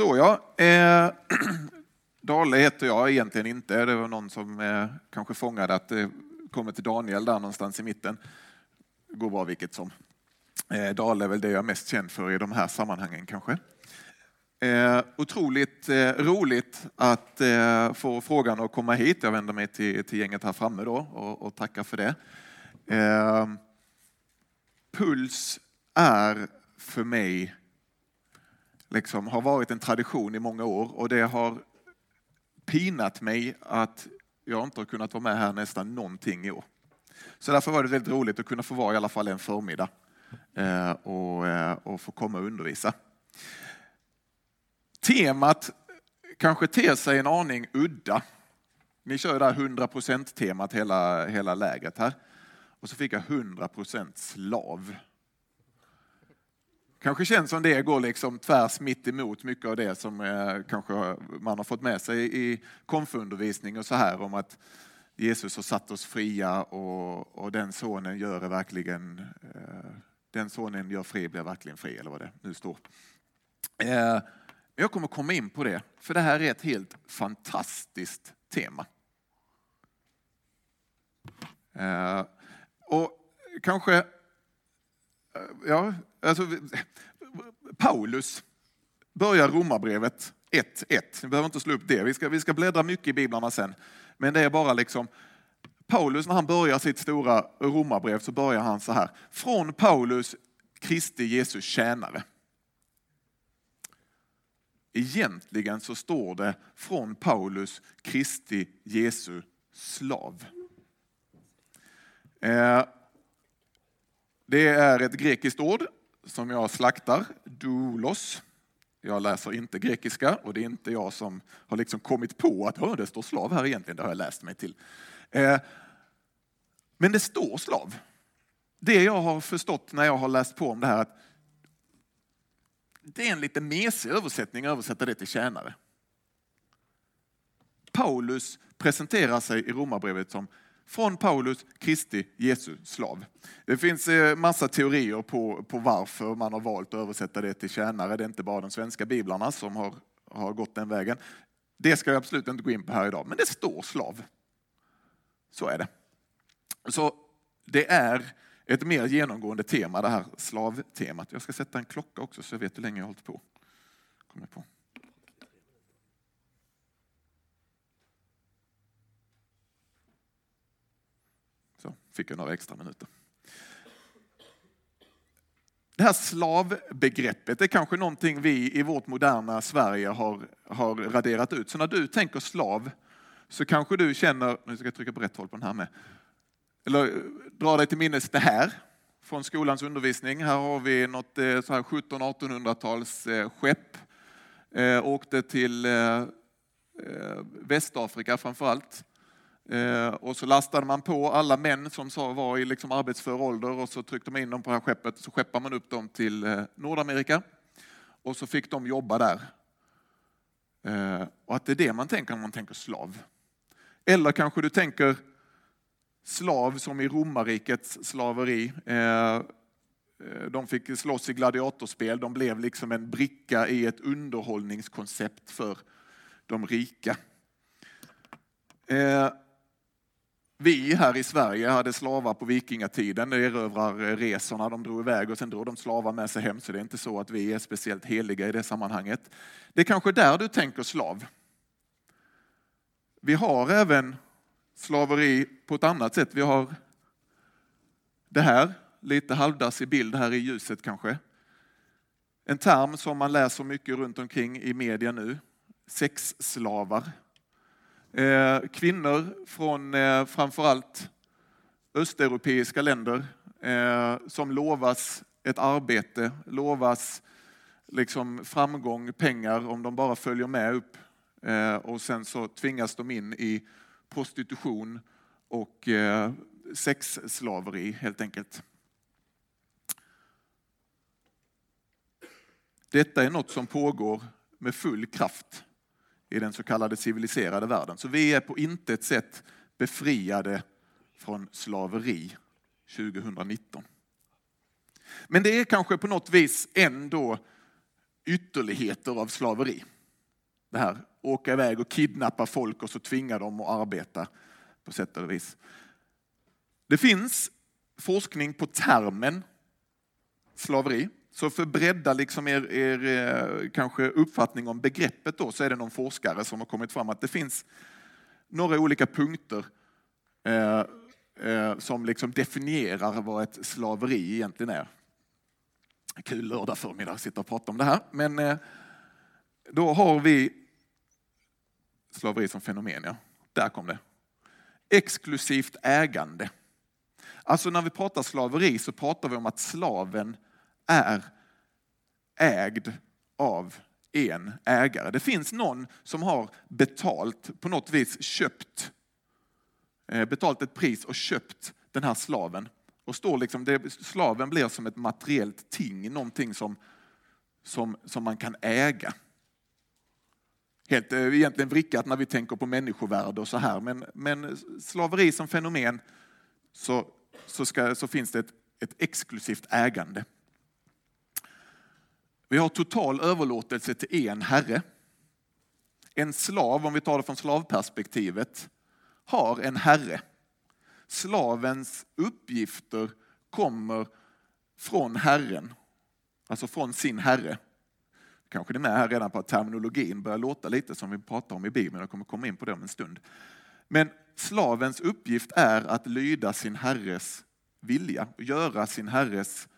Så ja, eh, Dale heter jag egentligen inte. Det var någon som eh, kanske fångade att det kommer till Daniel där någonstans i mitten. Det går bra vilket som. Eh, Dale är väl det jag är mest känd för i de här sammanhangen kanske. Eh, otroligt eh, roligt att eh, få frågan att komma hit. Jag vänder mig till, till gänget här framme då och, och tackar för det. Eh, Puls är för mig, liksom, har varit en tradition i många år och det har pinat mig att jag inte har kunnat vara med här nästan någonting i år. Så därför var det väldigt roligt att kunna få vara i alla fall en förmiddag eh, och, eh, och få komma och undervisa. Temat kanske ter sig en aning udda. Ni kör det här 100% temat hela, hela lägret här. Och så fick jag 100% slav. Kanske känns som det går liksom tvärs mitt emot mycket av det som eh, kanske man har fått med sig i konfundervisning och så här om att Jesus har satt oss fria och, och den sonen gör verkligen, eh, den sonen gör fri blir verkligen fri eller vad det nu står. Eh, jag kommer komma in på det, för det här är ett helt fantastiskt tema. Eh, och kanske, eh, ja, alltså, Paulus börjar romarbrevet 1.1. Vi behöver inte slå upp det, vi ska, vi ska bläddra mycket i biblarna sen. Men det är bara liksom, Paulus när han börjar sitt stora romarbrev så börjar han så här. Från Paulus, Kristi Jesus tjänare. Egentligen så står det från Paulus, Kristi Jesu slav. Eh, det är ett grekiskt ord som jag slaktar, doulos. Jag läser inte grekiska och det är inte jag som har liksom kommit på att det står slav här egentligen, det har jag läst mig till. Eh, men det står slav. Det jag har förstått när jag har läst på om det här, att det är en lite mesig översättning att översätta det till tjänare. Paulus presenterar sig i romarbrevet som från Paulus, Kristi, Jesu slav. Det finns eh, massa teorier på, på varför man har valt att översätta det till tjänare. Det är inte bara de svenska biblarna som har, har gått den vägen. Det ska jag absolut inte gå in på här idag, men det står slav. Så är det. Så det är ett mer genomgående tema, det här slavtemat. Jag ska sätta en klocka också så jag vet hur länge jag har hållit på. Kommer på. Så fick jag några extra minuter. Det här slavbegreppet är kanske någonting vi i vårt moderna Sverige har, har raderat ut. Så när du tänker slav så kanske du känner, nu ska jag trycka på rätt håll på den här med, eller dra dig till minnes det här från skolans undervisning. Här har vi något eh, 1700-1800-tals eh, skepp. Eh, åkte till eh, eh Västafrika framför allt. Eh, och så lastade man på alla män som var i liksom arbetsför ålder och så tryckte man in dem på det här skeppet. Så skeppade man upp dem till eh, Nordamerika och så fick de jobba där. Eh, och att det är det man tänker när man tänker slav. Eller kanske du tänker slav som i romarrikets slaveri. Eh, eh, de fick slåss i gladiatorspel, de blev liksom en bricka i ett underhållningskoncept för de rika. Eh, vi här i Sverige hade slavar på vikingatiden, erövrarresorna, eh, de drog iväg och sen drog de slavar med sig hem, så det är inte så att vi är speciellt heliga i det sammanhanget. Det är kanske där du tänker slav. Vi har även slaveri på ett annat sätt. Vi har det här, lite halvdassig bild här i ljuset kanske. En term som man läser mycket runt omkring i media nu, sexslavar. Eh, kvinnor från eh, framförallt östeuropeiska länder eh, som lovas ett arbete, lovas liksom framgång, pengar om de bara följer med upp. Eh, och sen så tvingas de in i prostitution och eh, sexslaveri helt enkelt. Detta är något som pågår med full kraft i den så kallade civiliserade världen. Så vi är på intet sätt befriade från slaveri 2019. Men det är kanske på något vis ändå ytterligheter av slaveri. Det här, åka iväg och kidnappa folk och så tvinga dem att arbeta på sätt och vis. Det finns forskning på termen slaveri. Så för att bredda liksom er, er eh, kanske uppfattning om begreppet då, så är det någon forskare som har kommit fram att det finns några olika punkter eh, eh, som liksom definierar vad ett slaveri egentligen är. Kul lördag förmiddag att sitta och prata om det här. Men eh, då har vi slaveri som fenomen, ja. Där kom det. Exklusivt ägande. Alltså när vi pratar slaveri så pratar vi om att slaven är ägd av en ägare. Det finns någon som har betalt, på något vis köpt, eh, betalt ett pris och köpt den här slaven. Och står liksom, det, slaven blir som ett materiellt ting, någonting som, som, som man kan äga. Helt eh, egentligen vrickat när vi tänker på människovärde och så här, men, men slaveri som fenomen så, så, ska, så finns det ett, ett exklusivt ägande. Vi har total överlåtelse till en herre. En slav, om vi tar det från slavperspektivet, har en herre. Slavens uppgifter kommer från Herren, alltså från sin herre. Kanske ni är med här redan på att terminologin börjar låta lite som vi pratar om i Bibeln, jag kommer komma in på det om en stund. Men slavens uppgift är att lyda sin herres vilja, göra sin herres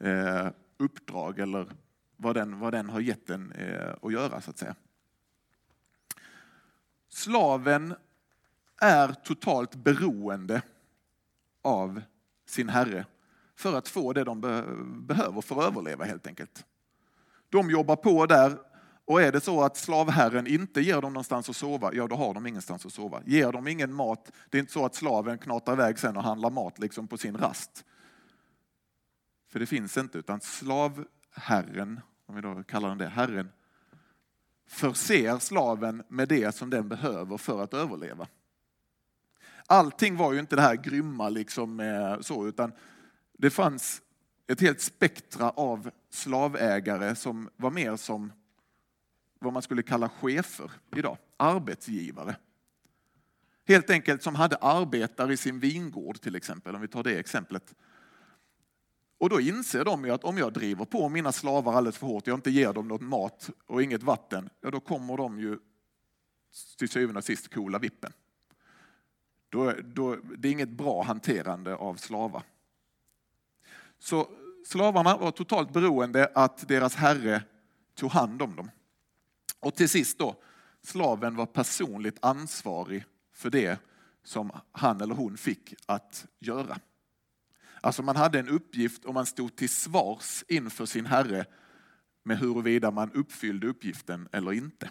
eh, uppdrag eller vad den, vad den har gett den eh, att göra så att säga. Slaven är totalt beroende av sin herre för att få det de be behöver för att överleva helt enkelt. De jobbar på där och är det så att slavherren inte ger dem någonstans att sova, ja då har de ingenstans att sova. Ger de ingen mat, det är inte så att slaven knatar iväg sen och handlar mat liksom på sin rast. För det finns inte, utan slavherren om vi då kallar den det, Herren, förser slaven med det som den behöver för att överleva. Allting var ju inte det här grymma liksom eh, så, utan det fanns ett helt spektra av slavägare som var mer som vad man skulle kalla chefer idag, arbetsgivare. Helt enkelt som hade arbetare i sin vingård till exempel, om vi tar det exemplet. Och då inser de ju att om jag driver på mina slavar alldeles för hårt, jag inte ger dem något mat och inget vatten, ja då kommer de ju till syvende och sist kola vippen. Då, då, det är inget bra hanterande av slavar. Så slavarna var totalt beroende att deras herre tog hand om dem. Och till sist då, slaven var personligt ansvarig för det som han eller hon fick att göra. Alltså man hade en uppgift och man stod till svars inför sin herre med huruvida man uppfyllde uppgiften eller inte.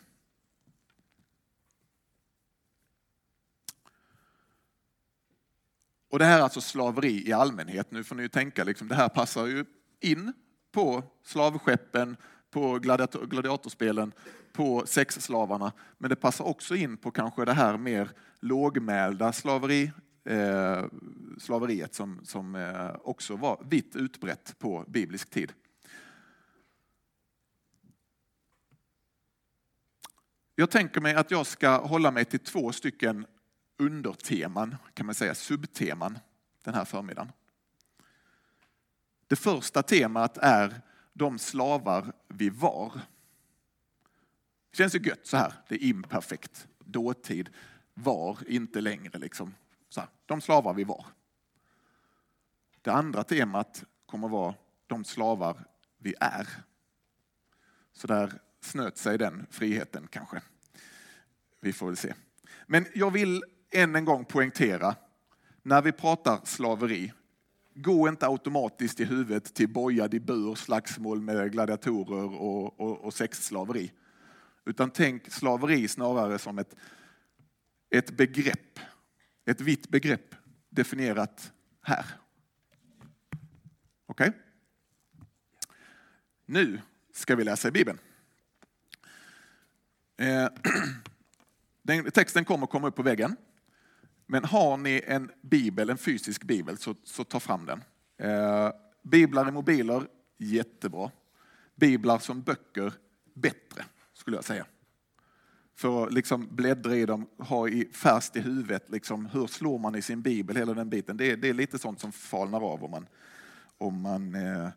Och det här är alltså slaveri i allmänhet. Nu får ni ju tänka, liksom, det här passar ju in på slavskeppen, på gladiator gladiatorspelen, på sexslavarna. Men det passar också in på kanske det här mer lågmälda slaveri, eh, slaveriet som, som eh, också var vitt utbrett på biblisk tid. Jag tänker mig att jag ska hålla mig till två stycken underteman, kan man säga, subteman den här förmiddagen. Det första temat är de slavar vi var. Det känns ju gött så här, det är imperfekt, dåtid, var, inte längre liksom. Så här, de slavar vi var. Det andra temat kommer att vara de slavar vi är. Så där snöt sig den friheten kanske. Vi får väl se. Men jag vill än en gång poängtera, när vi pratar slaveri, gå inte automatiskt i huvudet till bojad i bur, slagsmål med gladiatorer och, och, och sexslaveri. Utan tänk slaveri snarare som ett, ett begrepp ett vitt begrepp definierat här. Okej? Okay? Nu ska vi läsa i Bibeln. Eh, den, texten kommer komma upp på väggen. Men har ni en bibel, en fysisk bibel, så, så ta fram den. Eh, biblar i mobiler, jättebra. Biblar som böcker, bättre, skulle jag säga. För att liksom bläddra i dem, ha i färskt i huvudet, liksom, hur slår man i sin bibel, hela den biten. Det är, det är lite sånt som falnar av om man, om man eh,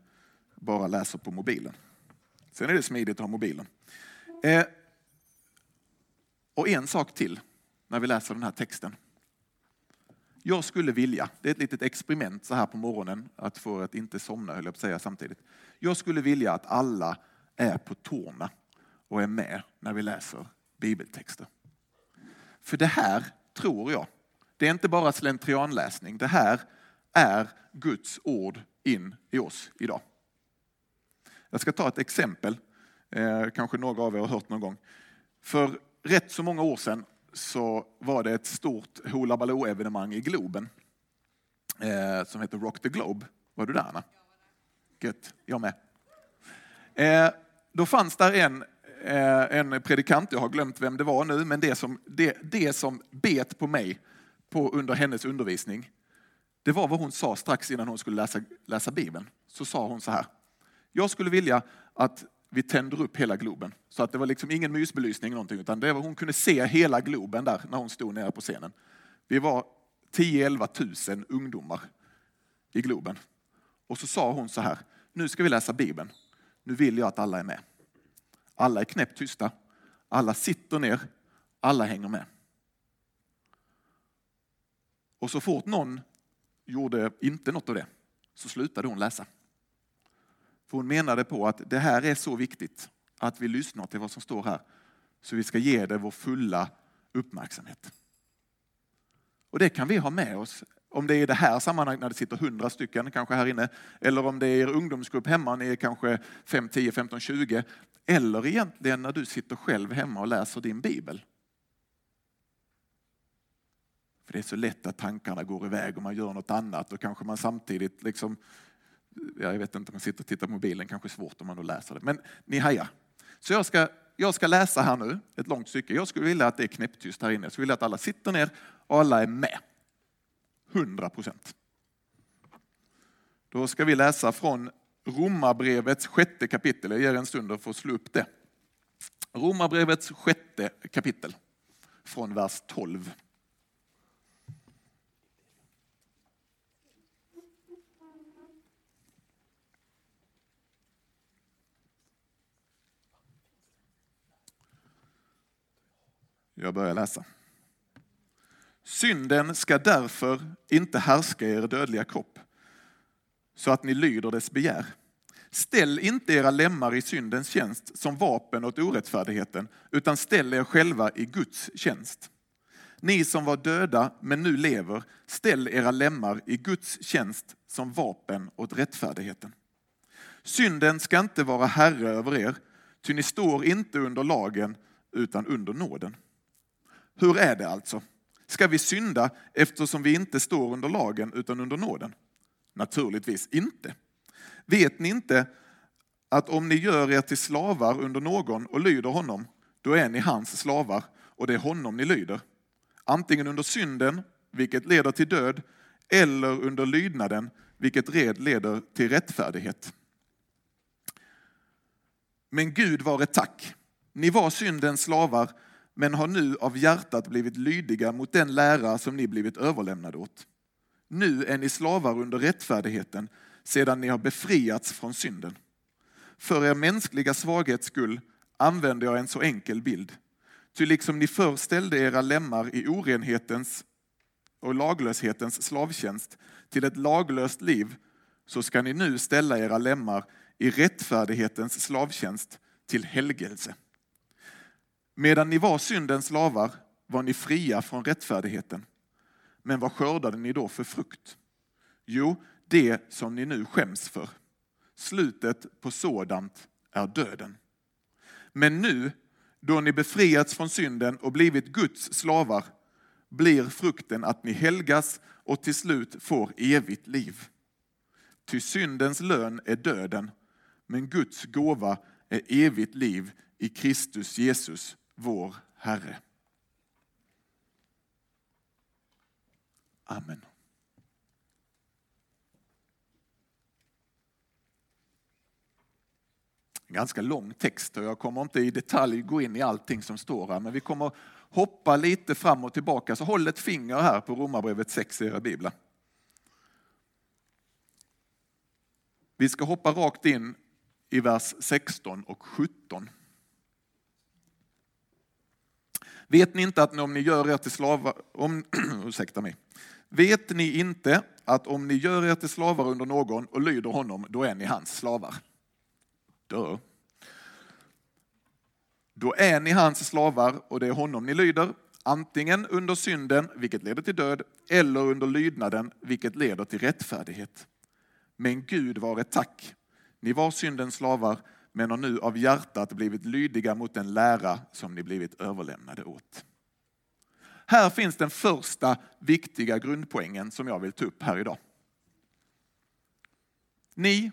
bara läser på mobilen. Sen är det smidigt att ha mobilen. Eh, och en sak till när vi läser den här texten. Jag skulle vilja, det är ett litet experiment så här på morgonen, att få att inte somna höll jag på att säga samtidigt. Jag skulle vilja att alla är på tårna och är med när vi läser bibeltexter. För det här tror jag, det är inte bara slentrianläsning, det här är Guds ord in i oss idag. Jag ska ta ett exempel, eh, kanske några av er har hört någon gång. För rätt så många år sedan så var det ett stort Hoola Baloo-evenemang i Globen eh, som heter Rock the Globe. Var du där Anna? Gött, jag med. Eh, då fanns där en, Eh, en predikant, jag har glömt vem det var nu, men det som, det, det som bet på mig på, under hennes undervisning, det var vad hon sa strax innan hon skulle läsa, läsa Bibeln. Så sa hon så här, jag skulle vilja att vi tänder upp hela Globen. Så att det var liksom ingen mysbelysning någonting, utan det var, hon kunde se hela Globen där när hon stod nere på scenen. Vi var 10-11 tusen ungdomar i Globen. Och så sa hon så här, nu ska vi läsa Bibeln. Nu vill jag att alla är med. Alla är knäpptysta. Alla sitter ner. Alla hänger med. Och så fort någon gjorde inte något av det så slutade hon läsa. För hon menade på att det här är så viktigt att vi lyssnar till vad som står här. Så vi ska ge det vår fulla uppmärksamhet. Och det kan vi ha med oss. Om det är i det här sammanhanget när det sitter hundra stycken kanske här inne. Eller om det är er ungdomsgrupp hemma, ni är kanske 5, 10, 15, 20. Eller egentligen när du sitter själv hemma och läser din bibel. För det är så lätt att tankarna går iväg och man gör något annat och kanske man samtidigt liksom jag vet inte man sitter och tittar på mobilen, kanske svårt om man då läser det. Men ni hajar. Så jag ska, jag ska läsa här nu, ett långt stycke. Jag skulle vilja att det är knäpptyst här inne. Jag skulle vilja att alla sitter ner och alla är med. 100 procent. Då ska vi läsa från Romarbrevets sjätte kapitel. Jag ger en stund att få slå upp det. Romarbrevets sjätte kapitel från vers 12. Jag börjar läsa. Synden ska därför inte härska er dödliga kropp, så att ni lyder dess begär. Ställ inte era lemmar i syndens tjänst som vapen åt orättfärdigheten, utan ställ er själva i Guds tjänst. Ni som var döda men nu lever, ställ era lemmar i Guds tjänst som vapen åt rättfärdigheten. Synden ska inte vara herre över er, ty ni står inte under lagen utan under nåden. Hur är det alltså? Ska vi synda eftersom vi inte står under lagen utan under nåden? Naturligtvis inte. Vet ni inte att om ni gör er till slavar under någon och lyder honom, då är ni hans slavar och det är honom ni lyder. Antingen under synden, vilket leder till död, eller under lydnaden, vilket red leder till rättfärdighet. Men Gud var ett tack. Ni var syndens slavar, men har nu av hjärtat blivit lydiga mot den lära som ni blivit överlämnade åt. Nu är ni slavar under rättfärdigheten sedan ni har befriats från synden. För er mänskliga svaghets skull använder jag en så enkel bild. Ty liksom ni förr ställde era lemmar i orenhetens och laglöshetens slavtjänst till ett laglöst liv, så ska ni nu ställa era lemmar i rättfärdighetens slavtjänst till helgelse. Medan ni var syndens slavar var ni fria från rättfärdigheten. Men vad skördade ni då för frukt? Jo, det som ni nu skäms för. Slutet på sådant är döden. Men nu, då ni befriats från synden och blivit Guds slavar, blir frukten att ni helgas och till slut får evigt liv. Ty syndens lön är döden, men Guds gåva är evigt liv i Kristus Jesus, vår Herre. Amen. En ganska lång text och jag kommer inte i detalj gå in i allting som står här, men vi kommer hoppa lite fram och tillbaka. Så håll ett finger här på Romarbrevet 6 i era biblar. Vi ska hoppa rakt in i vers 16 och 17. Vet ni inte att om ni gör er till slavar, om, ursäkta mig. Vet ni inte att om ni gör er till slavar under någon och lyder honom, då är ni hans slavar? Dö. Då är ni hans slavar och det är honom ni lyder, antingen under synden, vilket leder till död, eller under lydnaden, vilket leder till rättfärdighet. Men Gud var ett tack. Ni var syndens slavar, men har nu av hjärtat blivit lydiga mot den lära som ni blivit överlämnade åt. Här finns den första viktiga grundpoängen som jag vill ta upp här idag. Ni,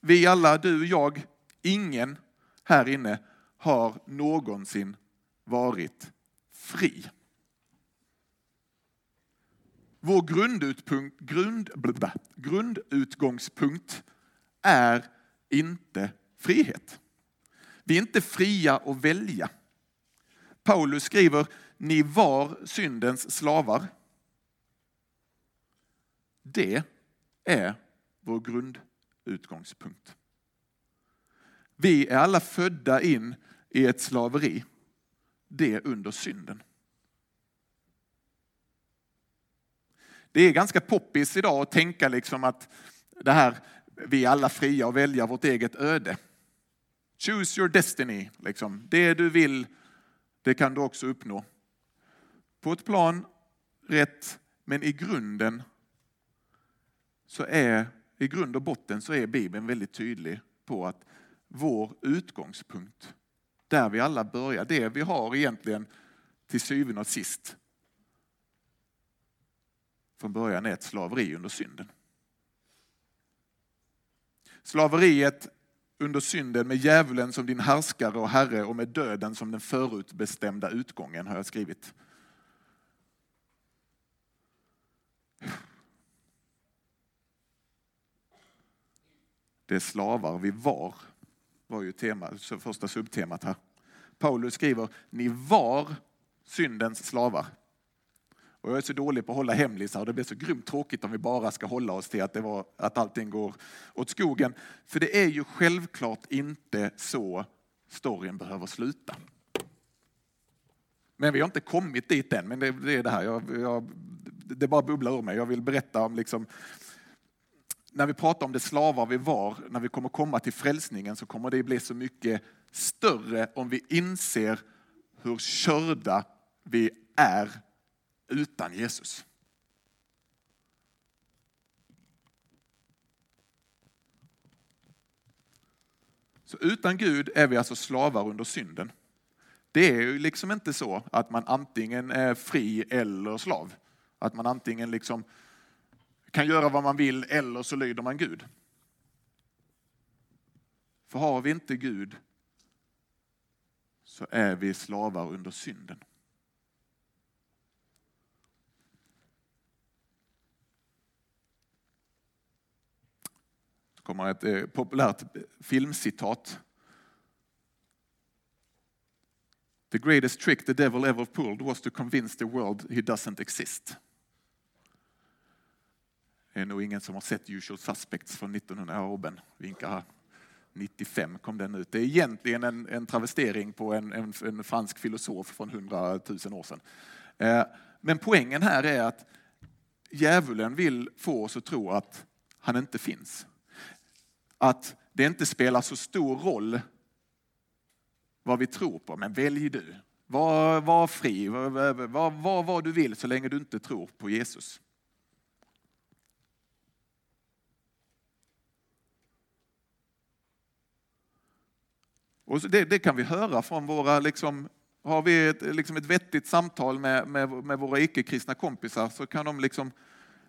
vi alla, du, jag, ingen här inne har någonsin varit fri. Vår grund, grundutgångspunkt är inte frihet. Vi är inte fria att välja. Paulus skriver, ni var syndens slavar. Det är vår grundutgångspunkt. Vi är alla födda in i ett slaveri, det under synden. Det är ganska poppis idag att tänka liksom att det här, vi är alla fria att välja vårt eget öde. Choose your destiny. Liksom. Det du vill, det kan du också uppnå. På ett plan, rätt, men i grunden så är, i grund och botten så är Bibeln väldigt tydlig på att vår utgångspunkt, där vi alla börjar, det vi har egentligen till syvende och sist från början är ett slaveri under synden. Slaveriet under synden med djävulen som din härskare och herre och med döden som den förutbestämda utgången har jag skrivit. Det är slavar vi var, var ju tema, första subtemat här. Paulus skriver, ni var syndens slavar. Och jag är så dålig på att hålla hemlisar och det blir så grymt tråkigt om vi bara ska hålla oss till att, det var, att allting går åt skogen. För det är ju självklart inte så storyn behöver sluta. Men vi har inte kommit dit än, men det, det är det här. Jag, jag, det bara bubblar ur mig. Jag vill berätta om liksom, när vi pratar om det slavar vi var, när vi kommer komma till frälsningen så kommer det bli så mycket större om vi inser hur körda vi är utan Jesus. Så utan Gud är vi alltså slavar under synden. Det är ju liksom inte så att man antingen är fri eller slav. Att man antingen liksom kan göra vad man vill eller så lyder man Gud. För har vi inte Gud så är vi slavar under synden. Kommer ett eh, populärt filmcitat. The greatest trick the devil ever pulled was to convince the world he doesn't exist. Det är nog ingen som har sett Usual Suspects från 1900, Robin vinkar här. 95 kom den ut. Det är egentligen en, en travestering på en, en, en, fransk filosof från 100 000 år sedan. Eh, men poängen här är att djävulen vill få oss att tro att han inte finns att det inte spelar så stor roll vad vi tror på, men välj du. Var, var fri, var, var, var vad du vill så länge du inte tror på Jesus. Och det, det, kan vi höra från våra, liksom, har vi ett, liksom ett vettigt samtal med, med, med våra icke-kristna kompisar så kan de liksom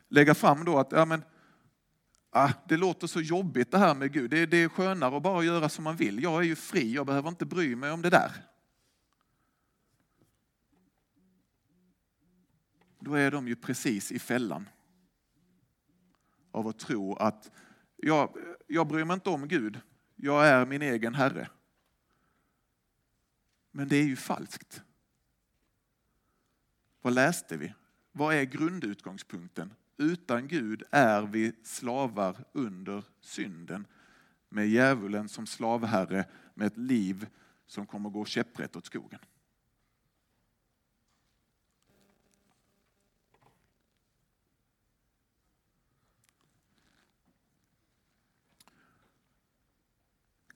lägga fram då att ja, men, ah, det låter så jobbigt det här med Gud. Det, det är skönare att bara göra som man vill. Jag är ju fri, jag behöver inte bry mig om det där. Då är de ju precis i fällan av att tro att jag, jag bryr mig inte om Gud. jag är min egen herre. Men det är ju falskt. Vad läste vi? Vad är grundutgångspunkten? Utan Gud är vi slavar under synden med djävulen som slavherre med ett liv som kommer gå käpprätt åt skogen.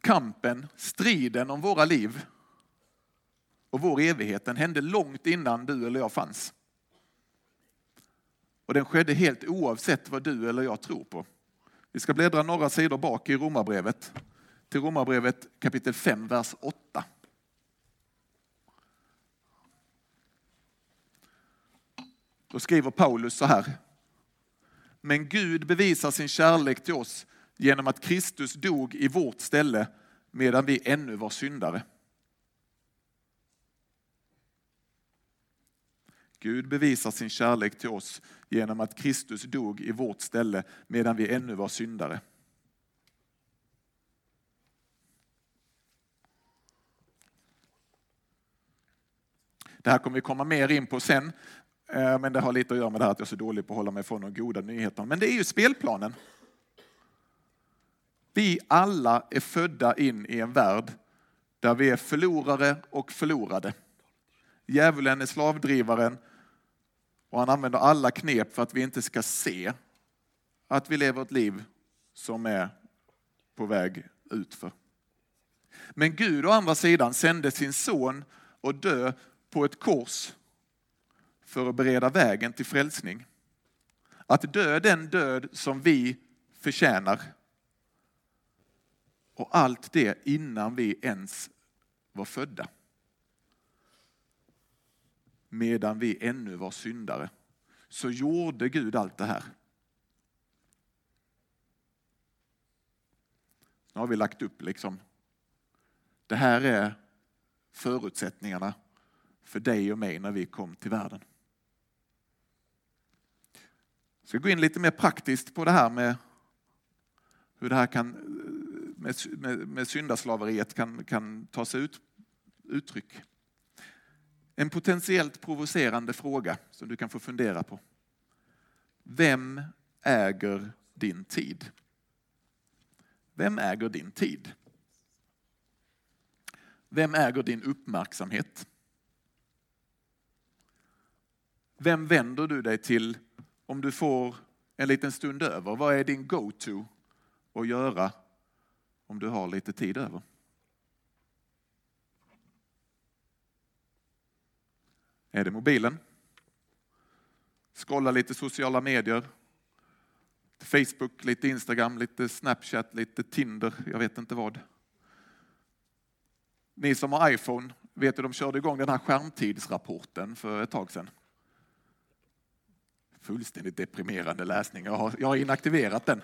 Kampen, striden om våra liv och vår evighet, den hände långt innan du eller jag fanns. Och den skedde helt oavsett vad du eller jag tror på. Vi ska bläddra några sidor bak i Romarbrevet, till Romarbrevet kapitel 5, vers 8. Då skriver Paulus så här. Men Gud bevisar sin kärlek till oss genom att Kristus dog i vårt ställe medan vi ännu var syndare. Gud bevisar sin kärlek till oss genom att Kristus dog i vårt ställe medan vi ännu var syndare. Det här kommer vi komma mer in på sen, eh, men det har lite att göra med det här att jag är så dålig på att hålla mig från de goda nyheterna. Men det är ju spelplanen. Vi alla är födda in i en värld där vi är förlorare och förlorade. Djävulen är slavdrivaren och han använder alla knep för att vi inte ska se att vi lever ett liv som är på väg utför. Men Gud å andra sidan sände sin son och dö på ett kors för att bereda vägen till frälsning. Att dö den död som vi förtjänar. Och allt det innan vi ens var födda medan vi ännu var syndare, så gjorde Gud allt det här. Nu har vi lagt upp liksom, det här är förutsättningarna för dig och mig när vi kom till världen. Jag ska gå in lite mer praktiskt på det här med hur det här kan, med, med, med syndaslaveriet kan, kan ta sig ut, uttryck. En potentiellt provocerande fråga som du kan få fundera på. Vem äger din tid? Vem äger din tid? Vem äger din uppmärksamhet? Vem vänder du dig till om du får en liten stund över? Vad är din go-to att göra om du har lite tid över? Är det mobilen? Skrolla lite sociala medier. Facebook, lite Instagram, lite Snapchat, lite Tinder, jag vet inte vad. Ni som har iPhone vet hur de körde igång den här skärmtidsrapporten för ett tag sedan. Fullständigt deprimerande läsning. Jag har, jag har inaktiverat den.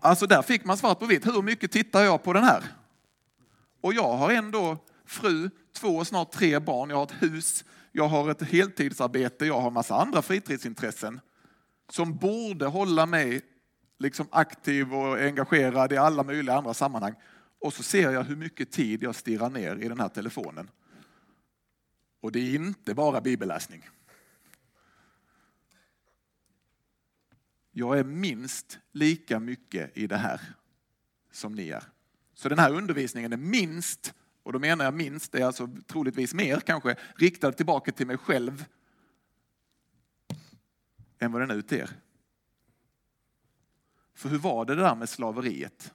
Alltså där fick man svart på vitt. Hur mycket tittar jag på den här? Och jag har ändå fru, två, snart tre barn, jag har ett hus, jag har ett heltidsarbete, jag har massa andra fritidsintressen som borde hålla mig liksom aktiv och engagerad i alla möjliga andra sammanhang. Och så ser jag hur mycket tid jag stirrar ner i den här telefonen. Och det är inte bara bibelläsning. Jag är minst lika mycket i det här som ni är. Så den här undervisningen är minst och då menar jag minst, det är alltså troligtvis mer kanske, riktad tillbaka till mig själv än vad den är till er. För hur var det där med slaveriet?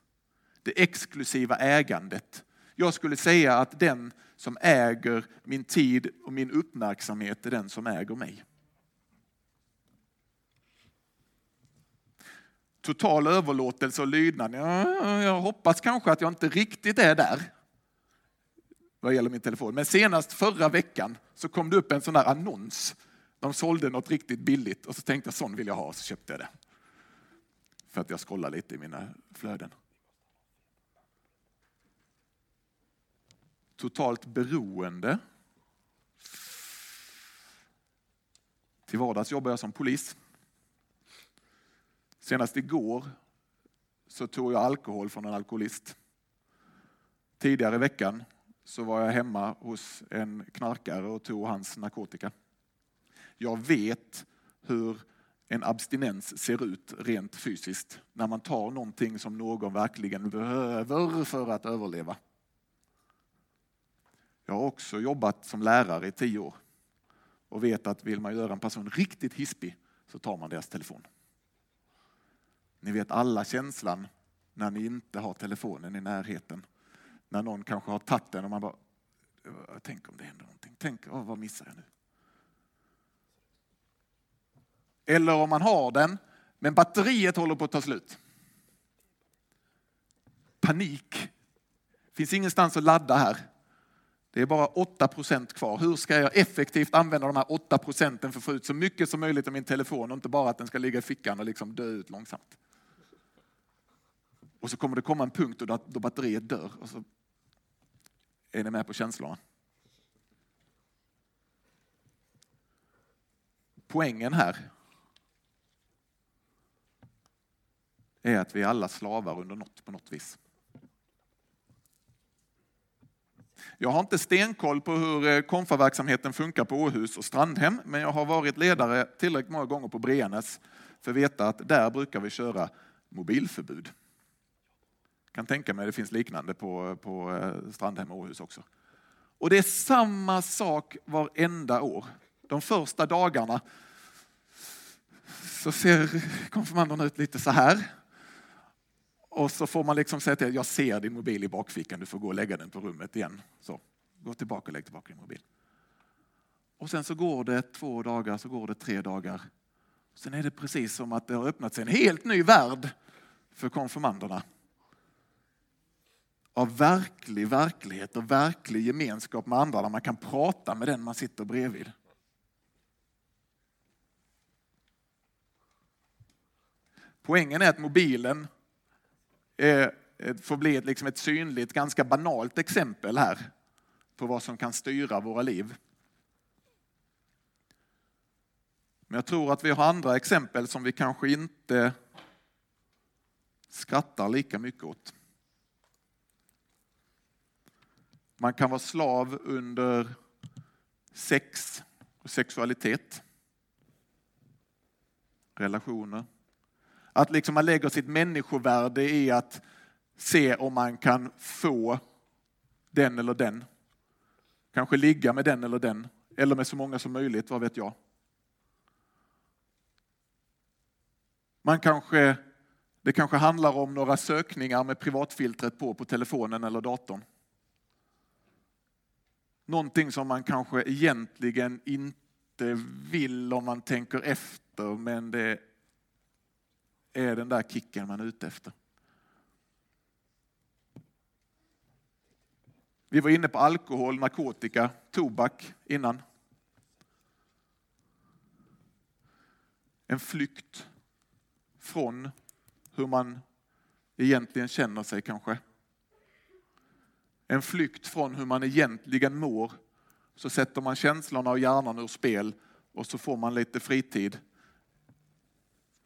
Det exklusiva ägandet. Jag skulle säga att den som äger min tid och min uppmärksamhet är den som äger mig. Total överlåtelse och lydnad. jag hoppas kanske att jag inte riktigt är där vad gäller min telefon. Men senast förra veckan så kom det upp en sån där annons. De sålde något riktigt billigt och så tänkte jag sån vill jag ha och så köpte jag det. För att jag scrollar lite i mina flöden. Totalt beroende. Till vardags jobbar jag som polis. Senast igår så tog jag alkohol från en alkoholist. Tidigare i veckan så var jag hemma hos en knarkare och tog hans narkotika. Jag vet hur en abstinens ser ut rent fysiskt när man tar någonting som någon verkligen behöver för att överleva. Jag har också jobbat som lärare i tio år och vet att vill man göra en person riktigt hispig så tar man deras telefon. Ni vet alla känslan när ni inte har telefonen i närheten. När någon kanske har tagit den och man bara, tänk om det händer någonting. Tänk, oh, vad missar jag nu? Eller om man har den, men batteriet håller på att ta slut. Panik. finns ingenstans att ladda här. Det är bara 8 procent kvar. Hur ska jag effektivt använda de här 8 procenten för att få ut så mycket som möjligt av min telefon och inte bara att den ska ligga i fickan och liksom dö ut långsamt. Och så kommer det komma en punkt då batteriet dör och så är ni med på känslorna. Poängen här är att vi är alla slavar under något på något vis. Jag har inte stenkoll på hur eh, konfaverksamheten funkar på Åhus och Strandhem, men jag har varit ledare tillräckligt många gånger på Brenes för att veta att där brukar vi köra mobilförbud. Jag kan tänka mig att det finns liknande på, på eh, Strandhem och Åhus också. Och det är samma sak varenda år. De första dagarna så ser konfirmanderna ut lite så här. Och så får man liksom säga till jag ser din mobil i bakfickan, du får gå och lägga den på rummet igen. Så, gå tillbaka och lägg tillbaka din mobil. Och sen så går det två dagar, så går det tre dagar. Sen är det precis som att det har öppnat sig en helt ny värld för konfirmanderna. Av verklig verklighet och verklig gemenskap med andra där man kan prata med den man sitter bredvid. Poängen är att mobilen eh, får bli ett, liksom ett synligt, ganska banalt exempel här på vad som kan styra våra liv. Men jag tror att vi har andra exempel som vi kanske inte skrattar lika mycket åt. Man kan vara slav under sex och sexualitet, relationer. Att liksom man lägger sitt människovärde i att se om man kan få den eller den. Kanske ligga med den eller den. Eller med så många som möjligt, vad vet jag. Man kanske, det kanske handlar om några sökningar med privatfiltret på på telefonen eller datorn. Någonting som man kanske egentligen inte vill om man tänker efter, men det är den där kicken man är ute efter. Vi var inne på alkohol, narkotika, tobak innan. En flykt från hur man egentligen känner sig kanske. En flykt från hur man egentligen mår. Så sätter man känslorna och hjärnan ur spel och så får man lite fritid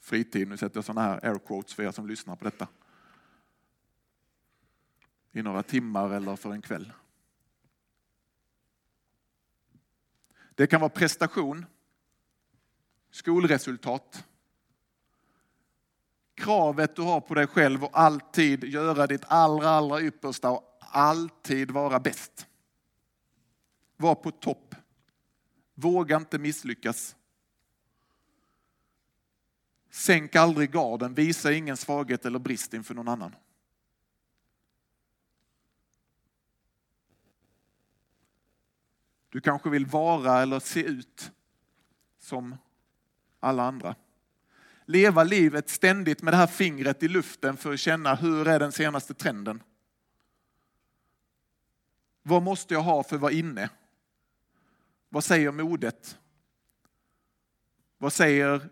fritid. Nu sätter jag sådana här air quotes för er som lyssnar på detta. I några timmar eller för en kväll. Det kan vara prestation, skolresultat, kravet du har på dig själv och alltid göra ditt allra, allra yppersta och alltid vara bäst. Var på topp. Våga inte misslyckas. Sänk aldrig garden, visa ingen svaghet eller brist inför någon annan. Du kanske vill vara eller se ut som alla andra. Leva livet ständigt med det här fingret i luften för att känna hur är den senaste trenden. Vad måste jag ha för att vara inne? Vad säger modet? Vad säger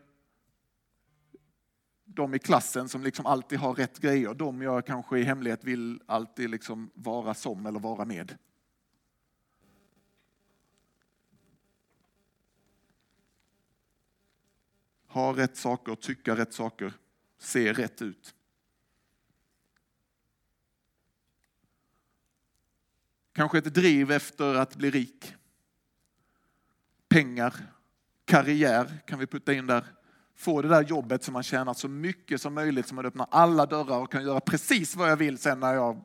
de i klassen som liksom alltid har rätt grejer, de jag kanske i hemlighet vill alltid liksom vara som eller vara med. Ha rätt saker, tycka rätt saker, se rätt ut. Kanske ett driv efter att bli rik. Pengar, karriär kan vi putta in där. Få det där jobbet som man tjänar så mycket som möjligt, som man öppnar alla dörrar och kan göra precis vad jag vill sen när jag eh,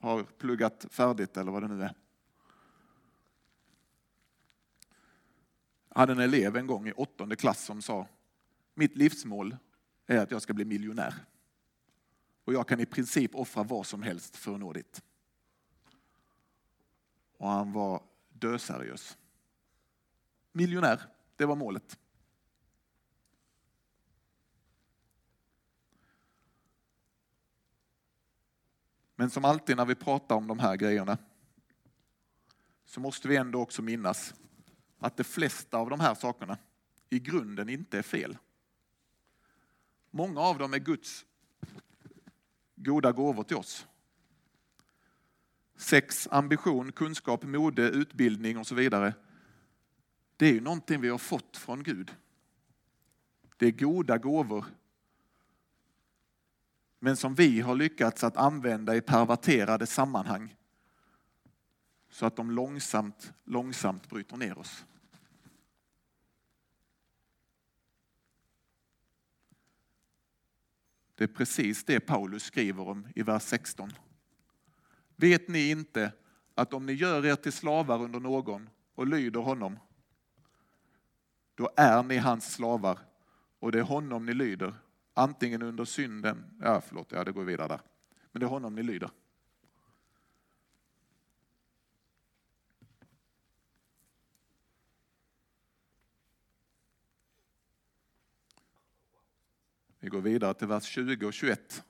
har pluggat färdigt eller vad det nu är. Jag hade en elev en gång i åttonde klass som sa, mitt livsmål är att jag ska bli miljonär. Och jag kan i princip offra vad som helst för att nå dit. Och han var döseriös. Miljonär, det var målet. Men som alltid när vi pratar om de här grejerna så måste vi ändå också minnas att de flesta av de här sakerna i grunden inte är fel. Många av dem är Guds goda gåvor till oss. Sex, ambition, kunskap, mode, utbildning och så vidare. Det är ju någonting vi har fått från Gud. Det är goda gåvor. Men som vi har lyckats att använda i perverterade sammanhang så att de långsamt, långsamt bryter ner oss. Det är precis det Paulus skriver om i vers 16. Vet ni inte att om ni gör er till slavar under någon och lyder honom, då är ni hans slavar och det är honom ni lyder, antingen under synden, ja förlåt, ja det går vidare där, men det är honom ni lyder. Vi går vidare till vers 20 och 21.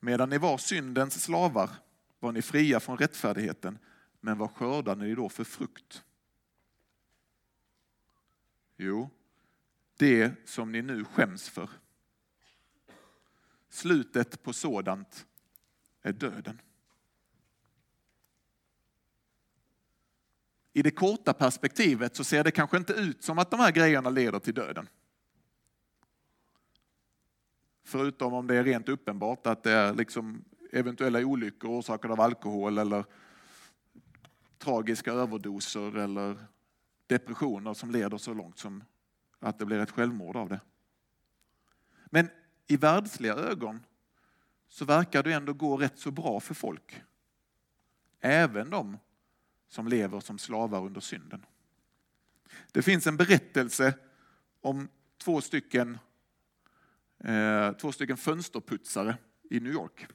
Medan ni var syndens slavar var ni fria från rättfärdigheten, men vad skördade ni då för frukt? Jo, det som ni nu skäms för. Slutet på sådant är döden. I det korta perspektivet så ser det kanske inte ut som att de här grejerna leder till döden. Förutom om det är rent uppenbart att det är liksom eventuella olyckor orsakade av alkohol eller tragiska överdoser eller depressioner som leder så långt som att det blir ett självmord av det. Men i världsliga ögon så verkar det ändå gå rätt så bra för folk. Även de som lever som slavar under synden. Det finns en berättelse om två stycken Eh, två stycken fönsterputsare i New York.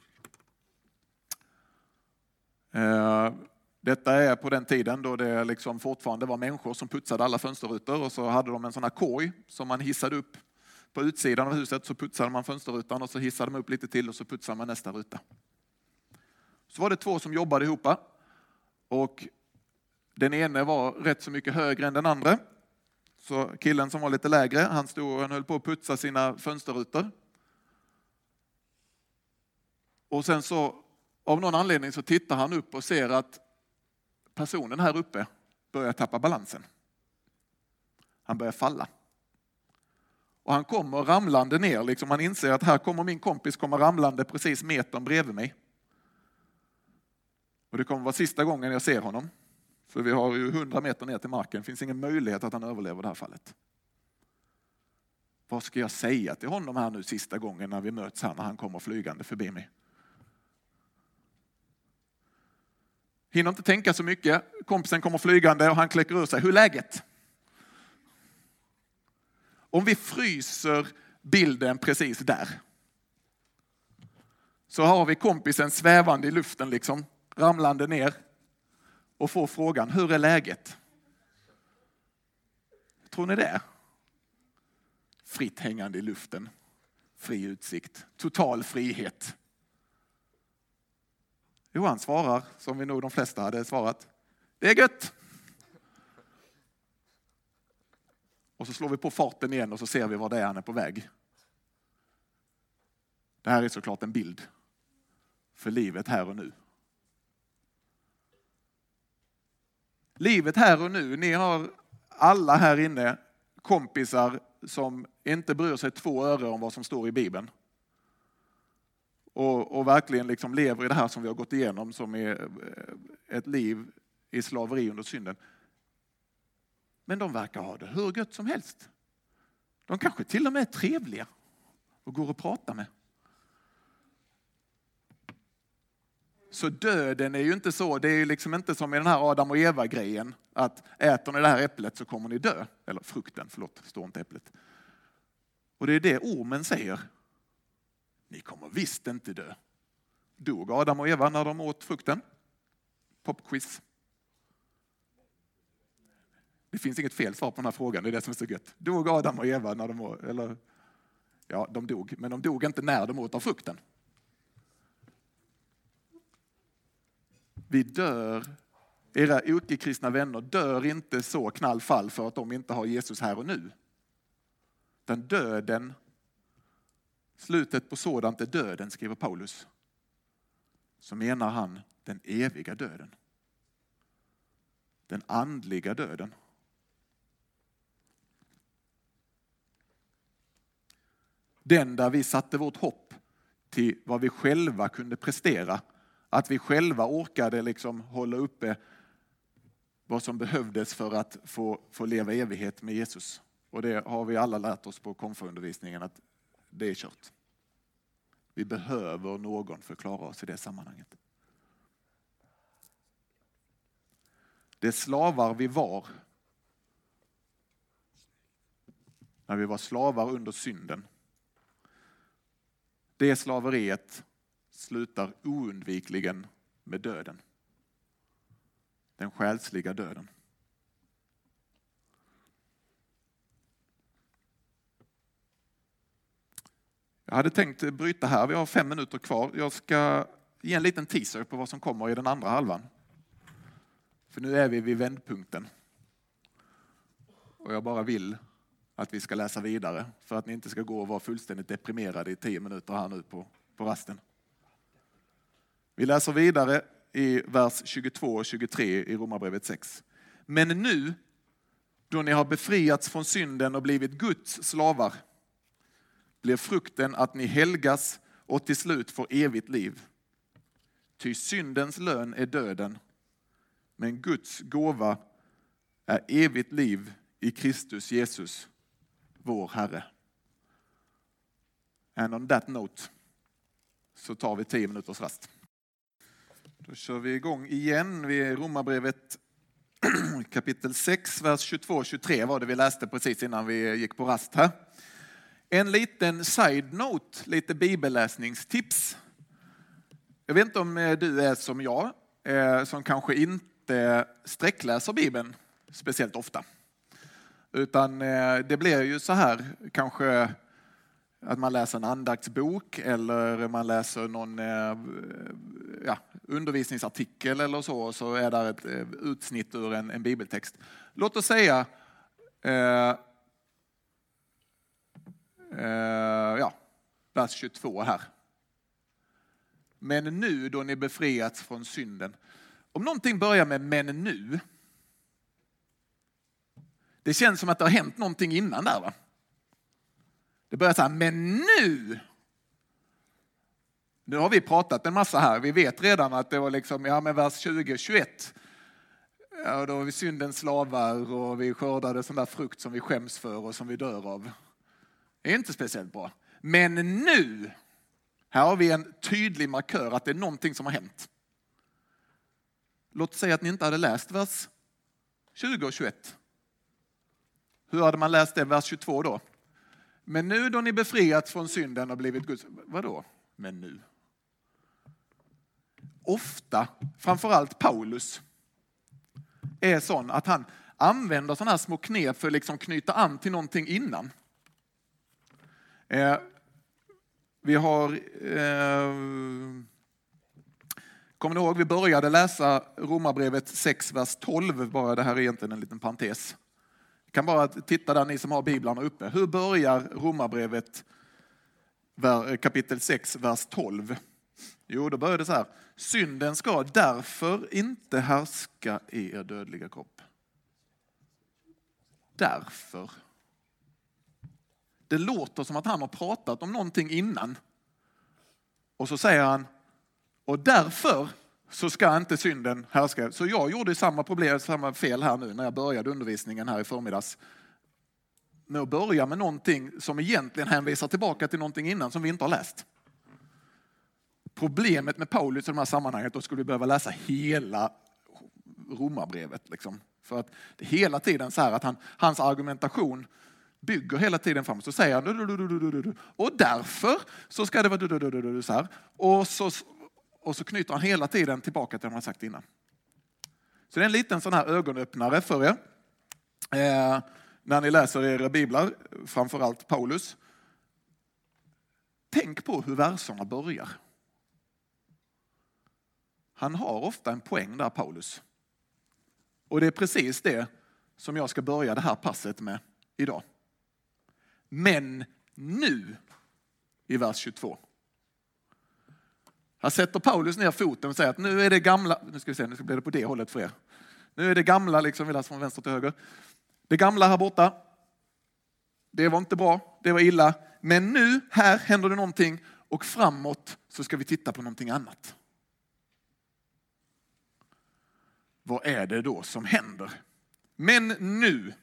Eh, detta är på den tiden då det liksom fortfarande var människor som putsade alla fönsterrutor och så hade de en sån här korg som man hissade upp på utsidan av huset så putsade man fönsterrutan och så hissade man upp lite till och så putsade man nästa ruta. Så var det två som jobbade ihop och den ene var rätt så mycket högre än den andra så killen som var lite lägre, han stod och höll på att putsa sina fönsterrutor. Och sen så, av någon anledning så tittar han upp och ser att personen här uppe börjar tappa balansen. Han börjar falla. Och han kommer ramlande ner, liksom han inser att här kommer min kompis komma ramlande precis metern bredvid mig. Och det kommer vara sista gången jag ser honom. För vi har ju 100 meter ner till marken, det finns ingen möjlighet att han överlever det här fallet. Vad ska jag säga till honom här nu sista gången när vi möts här när han kommer flygande förbi mig? Hinner inte tänka så mycket. Kompisen kommer flygande och han kläcker ur sig. Hur är läget? Om vi fryser bilden precis där. Så har vi kompisen svävande i luften liksom, ramlande ner och får frågan, hur är läget? Tror ni det? Fritt hängande i luften, fri utsikt, total frihet. Johan svarar som vi nog de flesta hade svarat. Det är gött. Och så slår vi på farten igen och så ser vi var det är han är på väg. Det här är såklart en bild för livet här och nu. Livet här och nu. Ni har alla här inne kompisar som inte bryr sig två öre om vad som står i Bibeln. och, och verkligen liksom lever i det här som vi har gått igenom som är eh, ett liv i slaveri under synden. Men de verkar ha det hur gött som helst. De kanske till och med är trevliga och går att prata med. Så döden är ju inte så, det är liksom inte som i den här Adam och Eva-grejen, att äter ni det här äpplet så kommer ni dö. Eller frukten, förlåt, står inte äpplet. Och det är det ormen säger. Ni kommer visst inte dö. Dog Adam och Eva när de åt frukten? Popquiz. Det finns inget fel svar på den här frågan, det är det som är så gött. Dog Adam och Eva när de åt, eller ja, de dog, men de dog inte när de åt av frukten. Vi dör, era icke-kristna vänner dör inte så knallfall för att de inte har Jesus här och nu. Den döden, slutet på sådant är döden, skriver Paulus. Så menar han den eviga döden. Den andliga döden. Den där vi satte vårt hopp till vad vi själva kunde prestera. Att vi själva orkade liksom hålla uppe vad som behövdes för att få, få leva evighet med Jesus. Och det har vi alla lärt oss på konfundervisningen att det är kört. Vi behöver någon för att klara oss i det sammanhanget. Det slavar vi var när vi var slavar under synden det slaveriet slutar oundvikligen med döden. Den själsliga döden. Jag hade tänkt bryta här, vi har fem minuter kvar. Jag ska ge en liten teaser på vad som kommer i den andra halvan. För nu är vi vid vändpunkten. Och jag bara vill att vi ska läsa vidare för att ni inte ska gå och vara fullständigt deprimerade i tio minuter här nu på, på rasten. Vi läser vidare i vers 22 och 23 i Romarbrevet 6. Men nu, då ni har befriats från synden och blivit Guds slavar, blir frukten att ni helgas och till slut får evigt liv. Ty syndens lön är döden, men Guds gåva är evigt liv i Kristus Jesus, vår Herre. And on that note så tar vi tio minuters rast. Då kör vi igång igen Vi är i Romarbrevet kapitel 6, vers 22-23 var det vi läste precis innan vi gick på rast här. En liten side-note, lite bibelläsningstips. Jag vet inte om eh, du är som jag, eh, som kanske inte sträckläser Bibeln speciellt ofta. Utan eh, det blir ju så här kanske att man läser en andaktsbok eller man läser någon eh, ja, undervisningsartikel eller så, och så är där ett eh, utsnitt ur en, en bibeltext. Låt oss säga eh, eh, ja, vers 22 här. Men nu då ni befriats från synden. Om någonting börjar med men nu, det känns som att det har hänt någonting innan där. Va? Det börjar så här, men nu! Nu har vi pratat en massa här. Vi vet redan att det var liksom, ja men vers 20, 21. Ja, då var vi syndens slavar och vi skördade sån där frukt som vi skäms för och som vi dör av. Det är inte speciellt bra. Men nu, här har vi en tydlig markör att det är någonting som har hänt. Låt säga att ni inte hade läst vers 20 och 21. Hur hade man läst det, vers 22 då? Men nu då ni befriats från synden och blivit Guds... Vadå? Men nu? Ofta, framförallt Paulus, är sån att han använder sådana här små knep för att liksom knyta an till någonting innan. Eh, vi har... Eh, kommer ni ihåg, vi började läsa Romarbrevet 6, vers 12, bara det här är egentligen en liten parentes kan bara titta där ni som har biblarna uppe. Hur börjar Romarbrevet kapitel 6, vers 12? Jo, då börjar det så här. Synden ska därför inte härska i er dödliga kropp. Därför. Det låter som att han har pratat om någonting innan. Och så säger han, och därför så ska inte synden härska. Så jag gjorde samma problem, samma fel här nu när jag började undervisningen här i förmiddags. Med att börja med någonting som egentligen hänvisar tillbaka till någonting innan som vi inte har läst. Problemet med Paulus i de här sammanhangen, då skulle vi behöva läsa hela romabrevet. Liksom. För att det är hela tiden så här att han, hans argumentation bygger hela tiden framåt. Så säger han och därför så ska det vara så här. Och så, och så knyter han hela tiden tillbaka till det han sagt innan. Så det är en liten sån här ögonöppnare för er. Eh, när ni läser era biblar, framförallt Paulus. Tänk på hur verserna börjar. Han har ofta en poäng där, Paulus. Och det är precis det som jag ska börja det här passet med idag. Men nu, i vers 22. Här sätter Paulus ner foten och säger att nu är det gamla, nu ska vi se, nu blir det på det hållet för er. Nu är det gamla, liksom, vi läser från vänster till höger. Det gamla här borta, det var inte bra, det var illa. Men nu, här händer det någonting och framåt så ska vi titta på någonting annat. Vad är det då som händer? Men nu,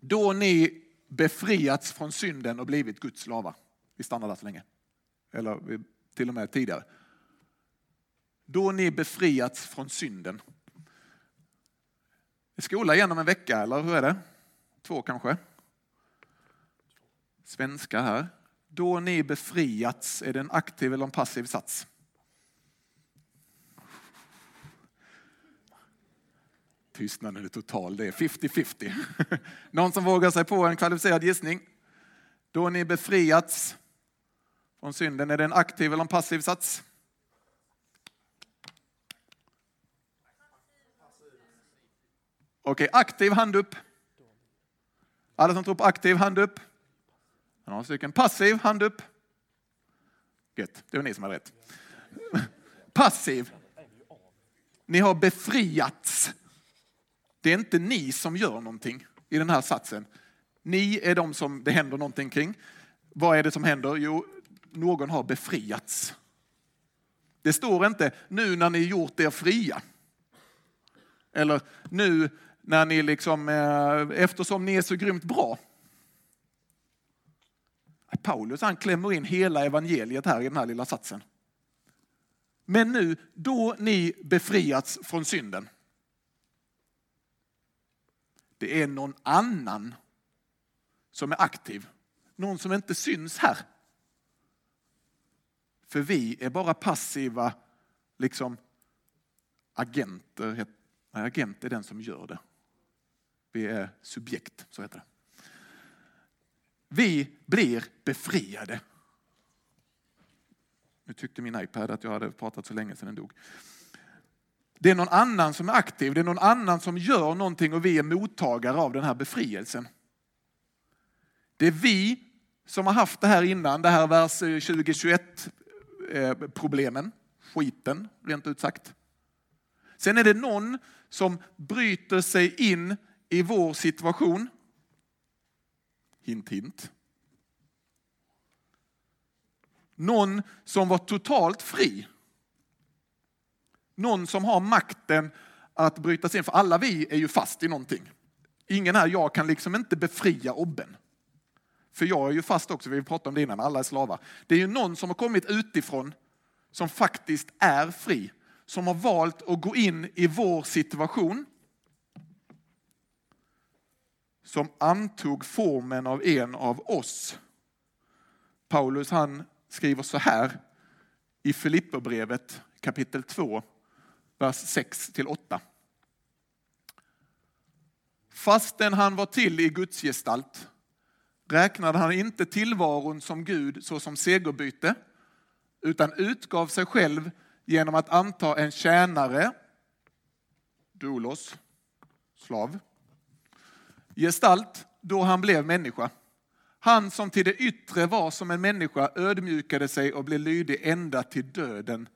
då ni befriats från synden och blivit Guds slavar. Vi stannar där så länge. Eller till och med tidigare. Då ni befriats från synden. Skola igenom en vecka, eller hur är det? Två kanske? Svenska här. Då ni befriats, är det en aktiv eller en passiv sats? Tystnaden är total, det är 50-50. Någon som vågar sig på en kvalificerad gissning? Då ni befriats från synden, är det en aktiv eller en passiv sats? Okej, aktiv hand upp. Alla som tror på aktiv, hand upp. Några stycken. Passiv, hand upp. Gött, det var ni som hade rätt. Passiv. Ni har befriats det är inte ni som gör någonting i den här satsen. Ni är de som det händer någonting kring. Vad är det som händer? Jo, någon har befriats. Det står inte nu när ni gjort er fria. Eller nu när ni liksom, eh, eftersom ni är så grymt bra. Paulus han klämmer in hela evangeliet här i den här lilla satsen. Men nu, då ni befriats från synden. Det är någon annan som är aktiv. Någon som inte syns här. För vi är bara passiva liksom agenter. Nej, agent är den som gör det. Vi är subjekt, så heter det. Vi blir befriade. Nu tyckte min iPad att jag hade pratat så länge sedan den dog. Det är någon annan som är aktiv, det är någon annan som gör någonting och vi är mottagare av den här befrielsen. Det är vi som har haft det här innan, det här vers 2021 Eh, problemen, skiten rent ut sagt. Sen är det någon som bryter sig in i vår situation. Hint, hint. Någon som var totalt fri någon som har makten att bryta sig in. För alla vi är ju fast i någonting. Ingen här, jag kan liksom inte befria obben. För jag är ju fast också, vi pratade om det innan, alla är slavar. Det är ju någon som har kommit utifrån som faktiskt är fri. Som har valt att gå in i vår situation. Som antog formen av en av oss. Paulus han skriver så här i Filipperbrevet kapitel 2 vers 6 till 8. Fastän han var till i Guds gestalt räknade han inte tillvaron som Gud såsom segerbyte, utan utgav sig själv genom att anta en tjänare, doulos, slav, gestalt då han blev människa. Han som till det yttre var som en människa ödmjukade sig och blev lydig ända till döden,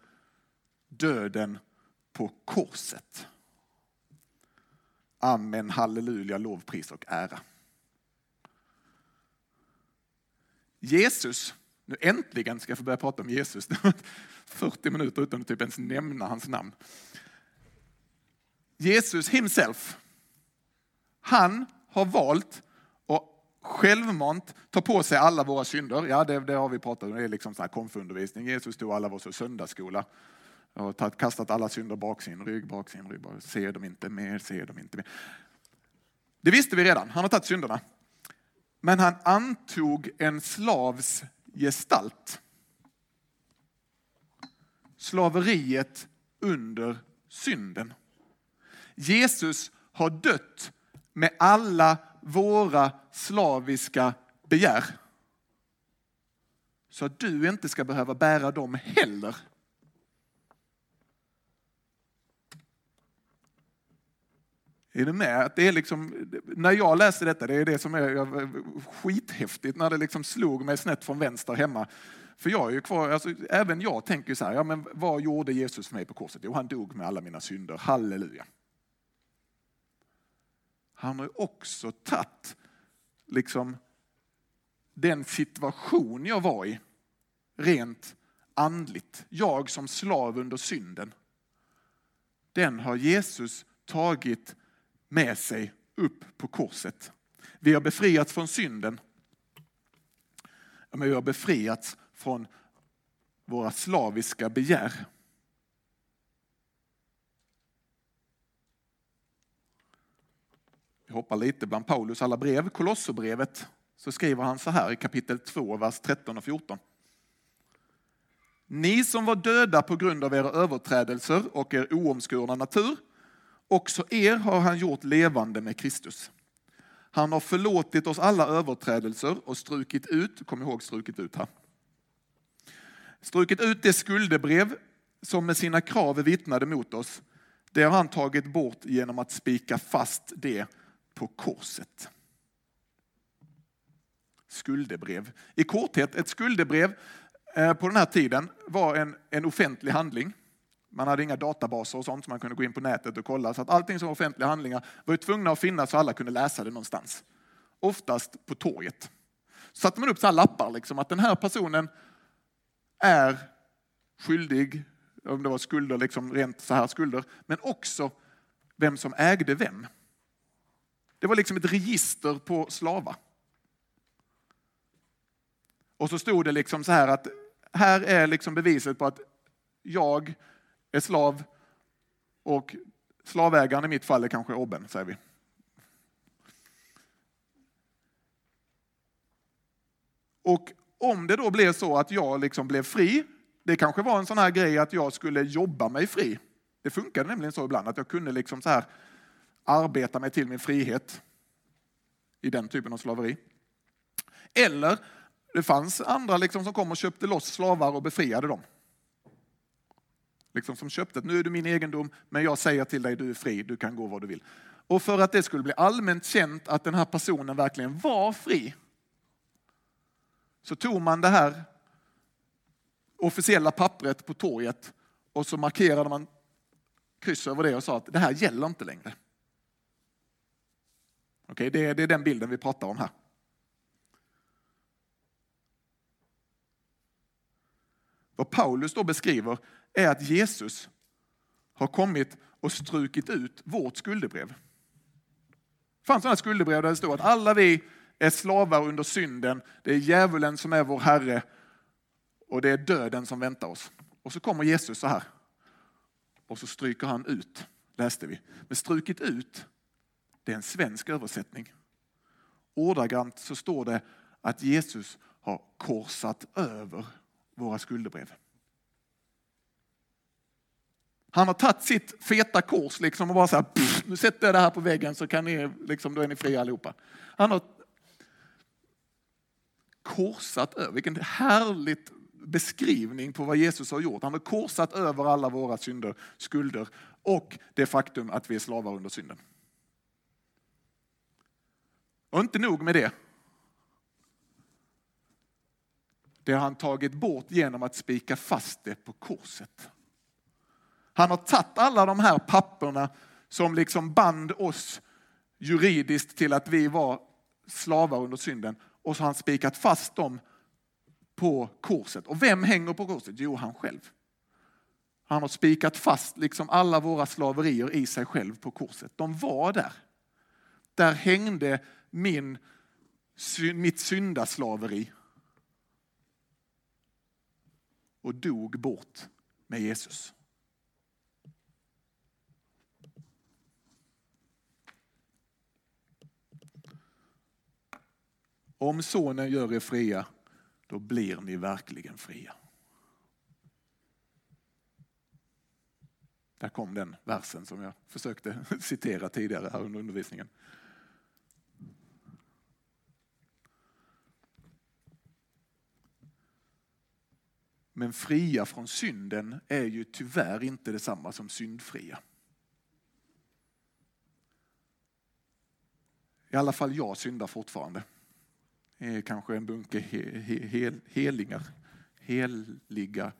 döden på korset. Amen, halleluja, lovpris och ära. Jesus, Nu äntligen ska jag få börja prata om Jesus. 40 minuter utan att typ ens nämna hans namn. Jesus himself, han har valt att självmant ta på sig alla våra synder. Ja, det, det har vi pratat om, det är liksom så här konfundervisning. Jesus tog alla våra söndagsskola och kastat alla synder bak sin rygg, bak sin rygg. Ser dem inte mer, ser dem inte mer. Det visste vi redan, han har tagit synderna. Men han antog en slavs gestalt. Slaveriet under synden. Jesus har dött med alla våra slaviska begär. Så att du inte ska behöva bära dem heller. Är du med? det är liksom, när jag läser detta, det är det som är skithäftigt när det liksom slog mig snett från vänster hemma. För jag är ju kvar, alltså, även jag tänker så här, ja, men vad gjorde Jesus för mig på korset? Jo, han dog med alla mina synder. Halleluja. Han har ju också tagit liksom, den situation jag var i, rent andligt. Jag som slav under synden. Den har Jesus tagit med sig upp på korset. Vi har befriats från synden. Men vi har befriats från våra slaviska begär. Vi hoppar lite bland Paulus alla brev. Kolosserbrevet så skriver han så här i kapitel 2, vers 13 och 14. Ni som var döda på grund av era överträdelser och er oomskurna natur Också er har han gjort levande med Kristus. Han har förlåtit oss alla överträdelser och strukit ut, kom ihåg strukit ut här. Strukit ut det skuldebrev som med sina krav vittnade mot oss. Det har han tagit bort genom att spika fast det på korset. Skuldebrev. I korthet, ett skuldebrev eh, på den här tiden var en, en offentlig handling. Man hade inga databaser och sånt så man kunde gå in på nätet och kolla. Så att allting som var offentliga handlingar var ju tvungna att finnas så alla kunde läsa det någonstans. Oftast på torget. Så satte man upp så här lappar liksom att den här personen är skyldig, om det var skulder, liksom rent så här skulder, men också vem som ägde vem. Det var liksom ett register på slavar. Och så stod det liksom så här att här är liksom beviset på att jag är slav och slavägaren i mitt fall är kanske Obben, säger vi. Och om det då blev så att jag liksom blev fri, det kanske var en sån här grej att jag skulle jobba mig fri. Det funkade nämligen så ibland att jag kunde liksom så här arbeta mig till min frihet i den typen av slaveri. Eller det fanns andra liksom som kom och köpte loss slavar och befriade dem liksom som köpte att nu är du min egendom, men jag säger till dig du är fri, du kan gå var du vill. Och för att det skulle bli allmänt känt att den här personen verkligen var fri, så tog man det här officiella pappret på torget och så markerade man kryss över det och sa att det här gäller inte längre. Okej, okay, det, det är den bilden vi pratar om här. Vad Paulus då beskriver är att Jesus har kommit och strukit ut vårt skuldebrev. Det fanns sådana skuldebrev där det stod att alla vi är slavar under synden, det är djävulen som är vår herre och det är döden som väntar oss. Och så kommer Jesus så här och så stryker han ut, läste vi. Men strukit ut, det är en svensk översättning. Ordagrant så står det att Jesus har korsat över våra skuldebrev. Han har tagit sitt feta kors liksom och bara så här, pff, nu sätter jag det här på väggen så kan ni, liksom, då är ni fria allihopa. Han har korsat över, vilken härligt beskrivning på vad Jesus har gjort. Han har korsat över alla våra synder, skulder och det faktum att vi är slavar under synden. Och inte nog med det. Det har han tagit bort genom att spika fast det på korset. Han har tagit alla de här papperna som liksom band oss juridiskt till att vi var slavar under synden och så har han spikat fast dem på korset. Och vem hänger på korset? Jo, han själv. Han har spikat fast liksom alla våra slaverier i sig själv på korset. De var där. Där hängde min, mitt syndaslaveri och dog bort med Jesus. Om sonen gör er fria, då blir ni verkligen fria. Där kom den versen som jag försökte citera tidigare här under undervisningen. Men fria från synden är ju tyvärr inte detsamma som syndfria. I alla fall jag syndar fortfarande eh, kanske en bunke he, he, hel, helingar. Heliga.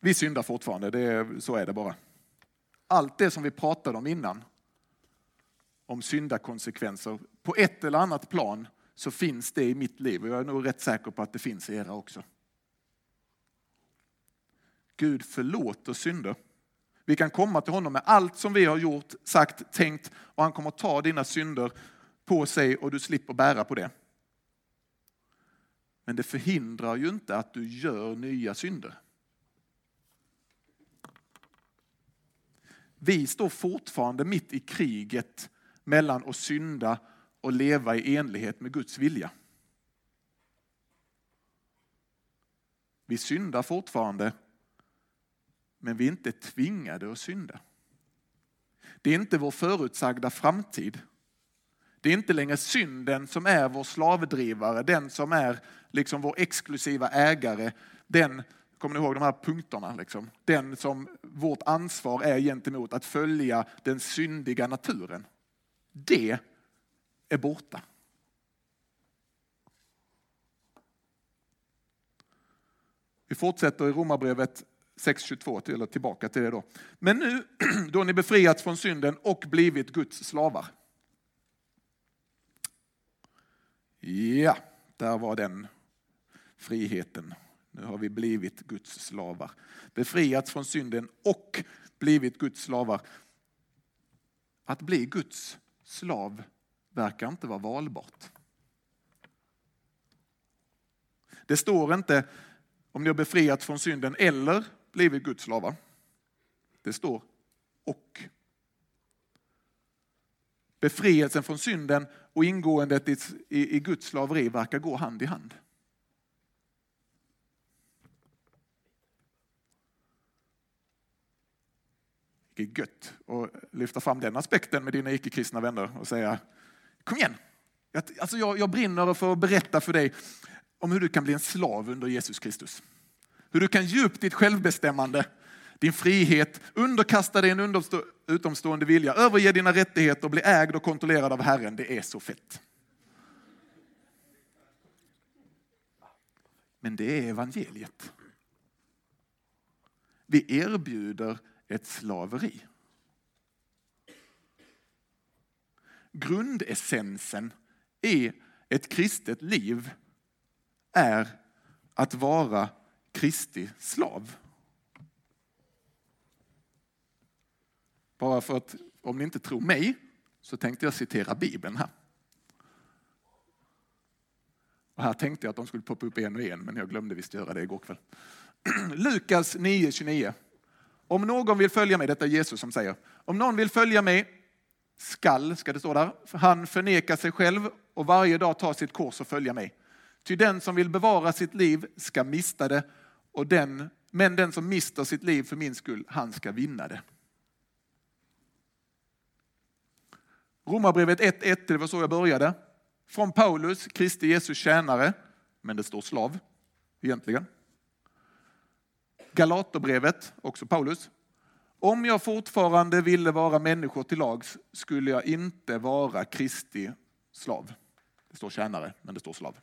Vi syndar fortfarande, det så är det bara. Allt det som vi pratade om innan, om syndakonsekvenser, på ett eller annat plan så finns det i mitt liv och jag är nog rätt säker på att det finns i era också. Gud förlåter synder. Vi kan komma till honom med allt som vi har gjort, sagt, tänkt och han kommer ta dina synder på sig och du slipper bära på det. Men det förhindrar ju inte att du gör nya synder. Vi står fortfarande mitt i kriget mellan att synda och leva i enlighet med Guds vilja. Vi syndar fortfarande, men vi är inte tvingade att synda. Det är inte vår förutsagda framtid. Det är inte längre synden som är vår slavdrivare, den som är liksom vår exklusiva ägare, den Kommer ni ihåg de här punkterna? Liksom? Den som vårt ansvar är gentemot att följa den syndiga naturen. Det är borta. Vi fortsätter i Romarbrevet 6.22, eller tillbaka till det då. Men nu då ni befriats från synden och blivit Guds slavar. Ja, där var den friheten nu har vi blivit Guds slavar. Befriats från synden och blivit Guds slavar. Att bli Guds slav verkar inte vara valbart. Det står inte om ni har befriats från synden eller blivit Guds slavar. Det står och. Befrielsen från synden och ingåendet i, i, i Guds slaveri verkar gå hand i hand. Det är gött att lyfta fram den aspekten med dina icke-kristna vänner och säga kom igen. Alltså jag, jag brinner för att berätta för dig om hur du kan bli en slav under Jesus Kristus. Hur du kan ge upp ditt självbestämmande, din frihet, underkasta dig en utomstående vilja, överge dina rättigheter bli ägd och kontrollerad av Herren. Det är så fett. Men det är evangeliet. Vi erbjuder ett slaveri. Grundessensen i ett kristet liv är att vara Kristi slav. Bara för att, om ni inte tror mig, så tänkte jag citera Bibeln här. Och här tänkte jag att de skulle poppa upp en och en, men jag glömde visst göra det igår kväll. Lukas 9.29. Om någon vill följa mig, detta är Jesus som säger, om någon vill följa mig skall, ska det stå där, han förneka sig själv och varje dag ta sitt kors och följa mig. Ty den som vill bevara sitt liv ska mista det, och den, men den som mister sitt liv för min skull, han ska vinna det. Romarbrevet 1.1, det var så jag började. Från Paulus, Kristi Jesus tjänare, men det står slav egentligen. Galaterbrevet, också Paulus. Om jag fortfarande ville vara människor till lags skulle jag inte vara Kristi slav. Det står tjänare, men det står slav.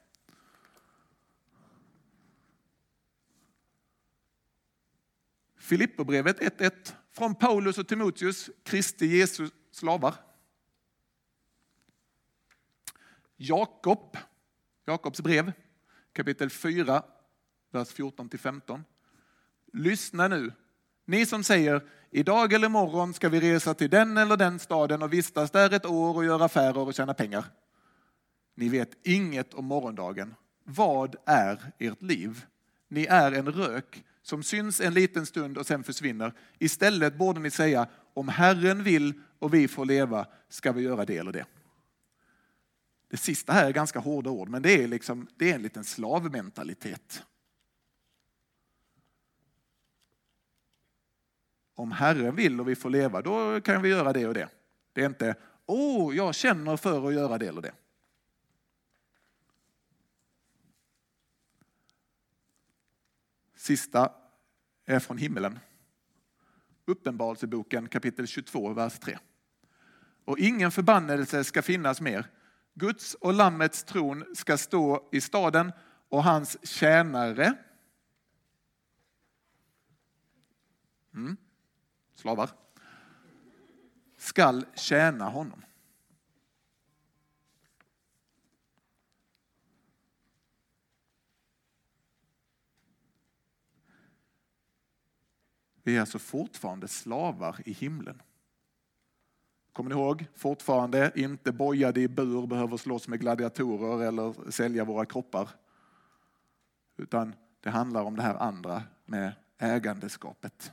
Filipperbrevet 1.1. Från Paulus och Timoteus, Kristi Jesus slavar. Jakob, Jakobs brev. kapitel 4, vers 14 15. Lyssna nu, ni som säger idag eller imorgon ska vi resa till den eller den staden och vistas där ett år och göra affärer och tjäna pengar. Ni vet inget om morgondagen. Vad är ert liv? Ni är en rök som syns en liten stund och sen försvinner. Istället borde ni säga om Herren vill och vi får leva ska vi göra det eller det. Det sista här är ganska hårda ord, men det är, liksom, det är en liten slavmentalitet. Om Herren vill och vi får leva, då kan vi göra det och det. Det är inte, åh, oh, jag känner för att göra det eller det. Sista är från himmelen. Uppenbarelseboken kapitel 22, vers 3. Och ingen förbannelse ska finnas mer. Guds och Lammets tron ska stå i staden och hans tjänare mm, slavar skall tjäna honom. Vi är alltså fortfarande slavar i himlen. Kommer ni ihåg? Fortfarande inte bojade i bur, behöver slåss med gladiatorer eller sälja våra kroppar. Utan det handlar om det här andra med ägandeskapet.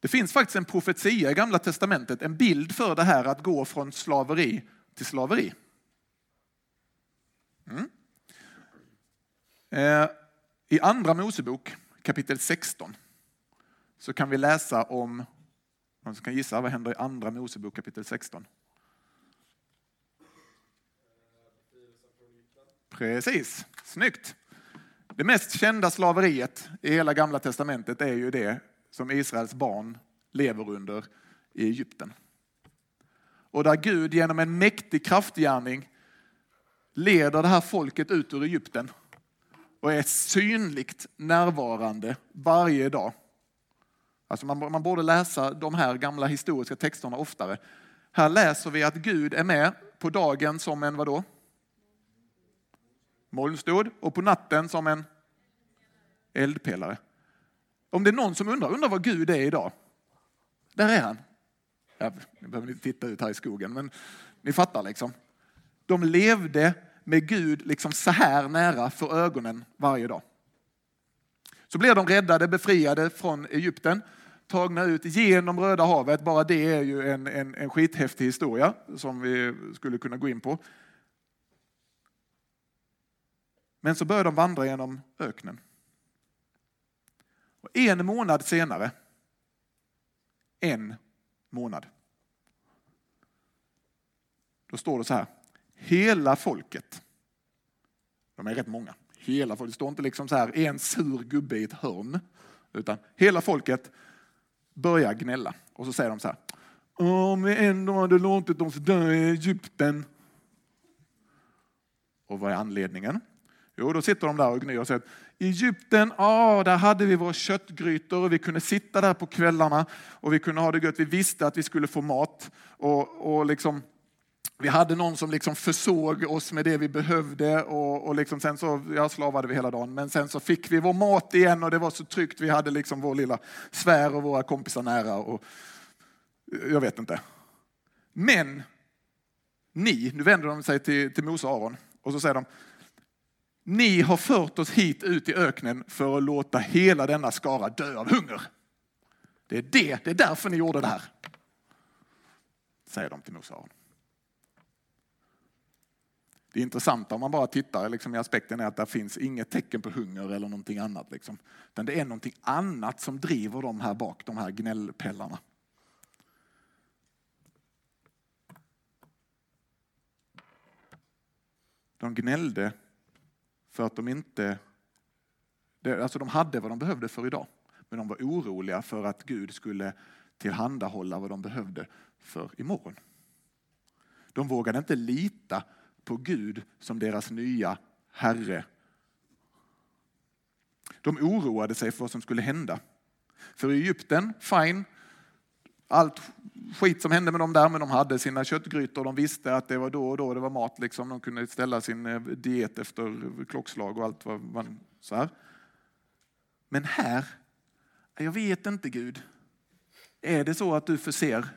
Det finns faktiskt en profetia i Gamla Testamentet, en bild för det här att gå från slaveri till slaveri. Mm. Eh, I Andra Mosebok kapitel 16 så kan vi läsa om, man kan gissa vad händer i Andra Mosebok kapitel 16? Precis, snyggt. Det mest kända slaveriet i hela gamla testamentet är ju det som Israels barn lever under i Egypten. Och där Gud genom en mäktig kraftgärning leder det här folket ut ur Egypten och är synligt närvarande varje dag. Alltså man, man borde läsa de här gamla historiska texterna oftare. Här läser vi att Gud är med på dagen som en vadå? Molnstod och på natten som en eldpelare. Om det är någon som undrar, undrar vad Gud är idag? Där är han. Ja, ni behöver inte titta ut här i skogen, men ni fattar liksom. De levde med Gud liksom så här nära för ögonen varje dag. Så blir de räddade, befriade från Egypten, tagna ut genom Röda havet. Bara det är ju en, en, en skithäftig historia som vi skulle kunna gå in på. Men så börjar de vandra genom öknen. Och en månad senare, en månad, då står det så här. Hela folket, de är rätt många, hela folket, det står inte liksom så här en sur gubbe i ett hörn, utan hela folket börjar gnälla. Och så säger de så här, om vi ändå hade låtit oss dö i Egypten. Och vad är anledningen? Jo, då sitter de där och gnyr och säger att Egypten, ah, där hade vi våra köttgrytor och vi kunde sitta där på kvällarna och vi kunde ha det gött. Vi visste att vi skulle få mat och, och liksom, vi hade någon som liksom försåg oss med det vi behövde och, och liksom sen så ja, slavade vi hela dagen. Men sen så fick vi vår mat igen och det var så tryggt. Vi hade liksom vår lilla sfär och våra kompisar nära. Och, jag vet inte. Men ni, nu vänder de sig till, till Mose och Aron och så säger de, ni har fört oss hit ut i öknen för att låta hela denna skara dö av hunger. Det är det, det är därför ni gjorde det här. Säger de till Mose och Aron. Det intressanta om man bara tittar liksom, i aspekten är att det finns inget tecken på hunger eller någonting annat. Liksom. Utan det är någonting annat som driver dem här bak, de här gnällpellarna. De gnällde för att de inte... Alltså de hade vad de behövde för idag. Men de var oroliga för att Gud skulle tillhandahålla vad de behövde för imorgon. De vågade inte lita på Gud som deras nya Herre. De oroade sig för vad som skulle hända. För i Egypten, fine, allt skit som hände med dem där, men de hade sina köttgrytor. De visste att det var då och då det var mat. Liksom. De kunde ställa sin eh, diet efter klockslag och allt vad man så här. Men här, jag vet inte Gud. Är det så att du förser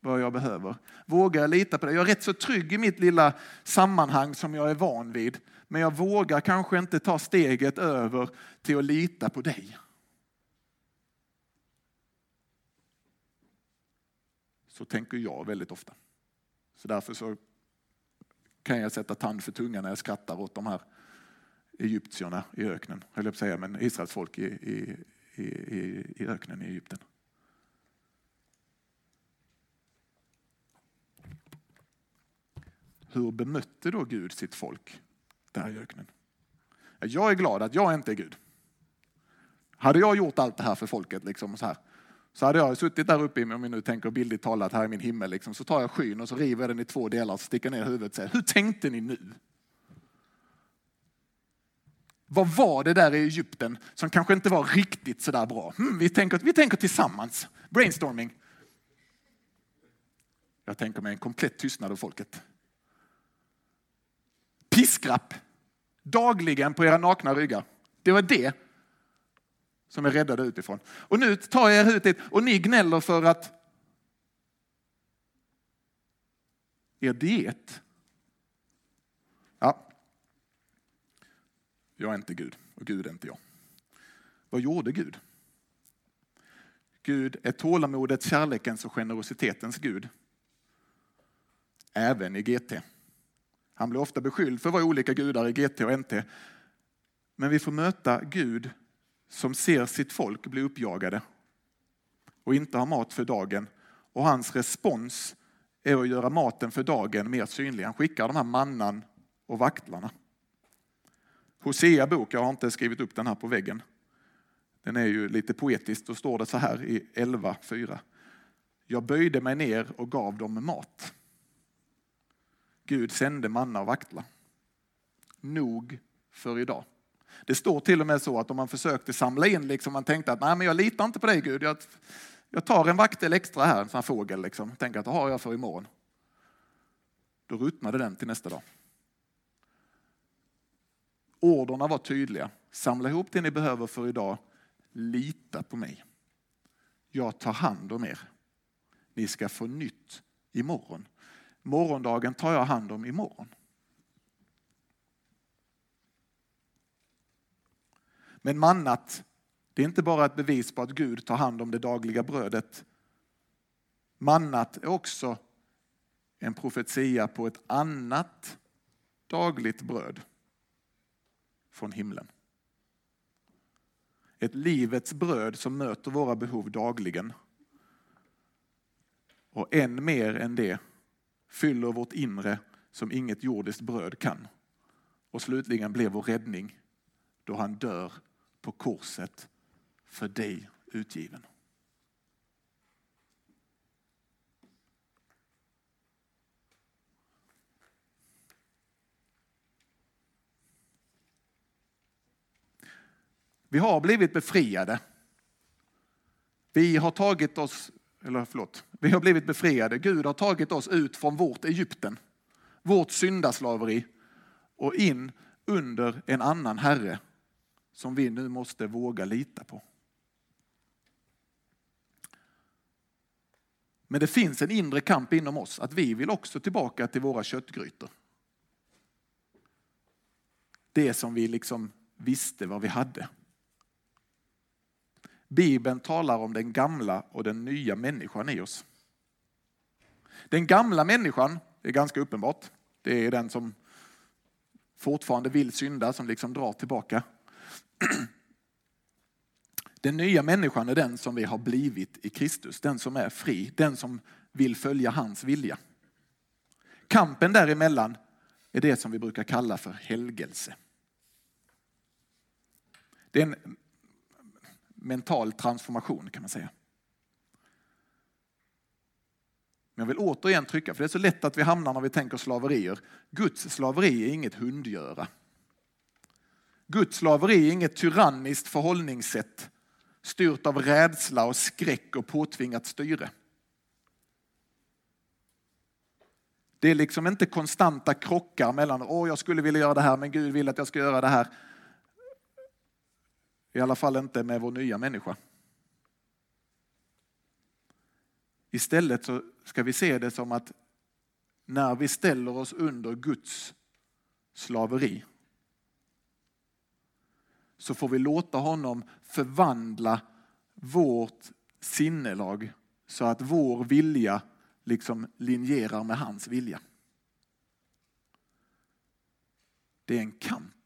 vad jag behöver? Vågar jag lita på det? Jag är rätt så trygg i mitt lilla sammanhang som jag är van vid. Men jag vågar kanske inte ta steget över till att lita på dig. Så tänker jag väldigt ofta. Så därför så kan jag sätta tand för tunga när jag skrattar åt de här egyptierna i öknen, höll jag på att säga, men Israels folk i, i, i, i öknen i Egypten. Hur bemötte då Gud sitt folk där i öknen? Jag är glad att jag inte är Gud. Hade jag gjort allt det här för folket, liksom så, här, så hade jag suttit där uppe, om vi nu tänker bildligt talat här i min himmel, liksom, så tar jag skyn och så river jag den i två delar och sticker ner huvudet och säger, hur tänkte ni nu? Vad var det där i Egypten som kanske inte var riktigt sådär bra? Hmm, vi, tänker, vi tänker tillsammans. Brainstorming. Jag tänker mig en komplett tystnad av folket. Piskrapp. Dagligen på era nakna ryggar. Det var det som är räddade utifrån. Och nu tar jag er ut dit och ni gnäller för att er diet. Ja, jag är inte Gud och Gud är inte jag. Vad gjorde Gud? Gud är tålamodets, kärlekens och generositetens Gud. Även i GT. Han blir ofta beskylld för att vara olika gudar i GT och NT. Men vi får möta Gud som ser sitt folk bli uppjagade och inte ha mat för dagen. Och hans respons är att göra maten för dagen mer synlig. Han skickar de här mannan och vaktlarna. Hosea bok, jag har inte skrivit upp den här på väggen. Den är ju lite poetisk, då står det så här i 11.4. Jag böjde mig ner och gav dem mat. Gud sände manna och vaktla. Nog för idag. Det står till och med så att om man försökte samla in, liksom, man tänkte att nej men jag litar inte på dig Gud, jag, jag tar en vaktel extra här, en sån här fågel, liksom. tänker att det har jag för imorgon. Då ruttnade den till nästa dag. Orderna var tydliga. Samla ihop det ni behöver för idag. Lita på mig. Jag tar hand om er. Ni ska få nytt imorgon. Morgondagen tar jag hand om imorgon. Men mannat, det är inte bara ett bevis på att Gud tar hand om det dagliga brödet. Mannat är också en profetia på ett annat dagligt bröd från himlen. Ett livets bröd som möter våra behov dagligen. Och än mer än det fyller vårt inre som inget jordiskt bröd kan. Och slutligen blev vår räddning då han dör på korset för dig utgiven. Vi har blivit befriade. Vi har tagit oss, eller förlåt, vi har blivit befriade. Gud har tagit oss ut från vårt Egypten, vårt syndaslaveri och in under en annan herre som vi nu måste våga lita på. Men det finns en inre kamp inom oss att vi vill också tillbaka till våra köttgrytor. Det som vi liksom visste vad vi hade. Bibeln talar om den gamla och den nya människan i oss. Den gamla människan är ganska uppenbart. Det är den som fortfarande vill synda, som liksom drar tillbaka. Den nya människan är den som vi har blivit i Kristus, den som är fri, den som vill följa hans vilja. Kampen däremellan är det som vi brukar kalla för helgelse. Det är en mental transformation kan man säga. Men jag vill återigen trycka, för det är så lätt att vi hamnar när vi tänker slaverier. Guds slaveri är inget hundgöra. Guds slaveri är inget tyranniskt förhållningssätt styrt av rädsla och skräck och påtvingat styre. Det är liksom inte konstanta krockar mellan, åh jag skulle vilja göra det här men Gud vill att jag ska göra det här. I alla fall inte med vår nya människa. Istället så ska vi se det som att när vi ställer oss under Guds slaveri så får vi låta honom förvandla vårt sinnelag så att vår vilja liksom linjerar med hans vilja. Det är en kamp.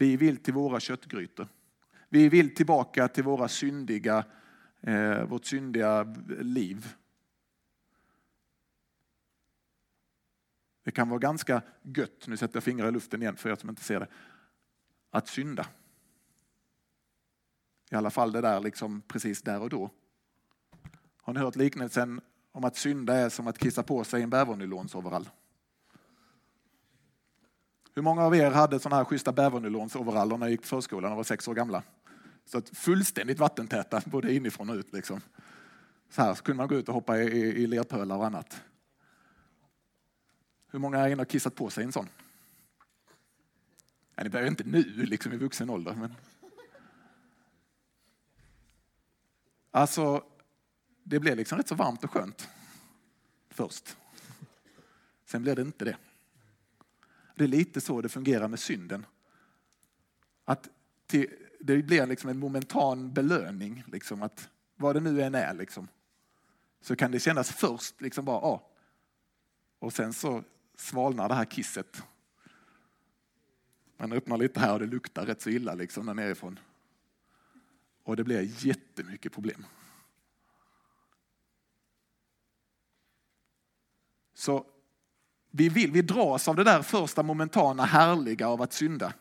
Vi vill till våra köttgrytor. Vi vill tillbaka till våra syndiga, eh, vårt syndiga liv. Det kan vara ganska gött, nu sätter jag fingrar i luften igen för er som inte ser det, att synda. I alla fall det där liksom precis där och då. Har ni hört liknelsen om att synda är som att kissa på sig en bävernylonsoverall? Hur många av er hade sådana här schyssta bävernylonsoveraller när ni gick på förskolan och var sex år gamla? Så att fullständigt vattentäta både inifrån och ut. Liksom. Så här så kunde man gå ut och hoppa i, i, i lerpölar och annat. Hur många är inne och kissat på sig en sån? Ja, ni behöver inte nu, liksom i vuxen ålder. Men... Alltså, det blev liksom rätt så varmt och skönt först. Sen blev det inte det. Det är lite så det fungerar med synden. Att det blir liksom en momentan belöning, liksom att vad det nu än är, liksom, så kan det kännas först liksom bara, ah. och sen så svalnar det här kisset. Man öppnar lite här och det luktar rätt så illa liksom där nerifrån. Och det blir jättemycket problem. Så vi, vill, vi dras av det där första momentana härliga av att synda.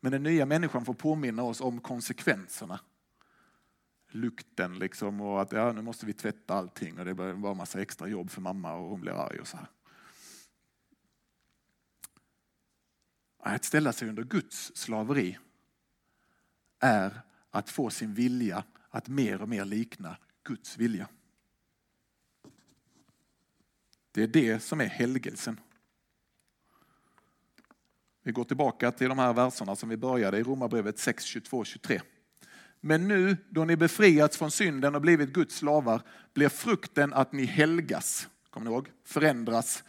Men den nya människan får påminna oss om konsekvenserna. Lukten liksom och att ja, nu måste vi tvätta allting och det blir bara massa extra jobb för mamma och hon blir arg och så här. Att ställa sig under Guds slaveri är att få sin vilja att mer och mer likna Guds vilja. Det är det som är helgelsen. Vi går tillbaka till de här verserna som vi började i Romarbrevet 6, 22, 23. Men nu då ni befriats från synden och blivit Guds slavar blir frukten att ni helgas, kommer ni ihåg? Förändras,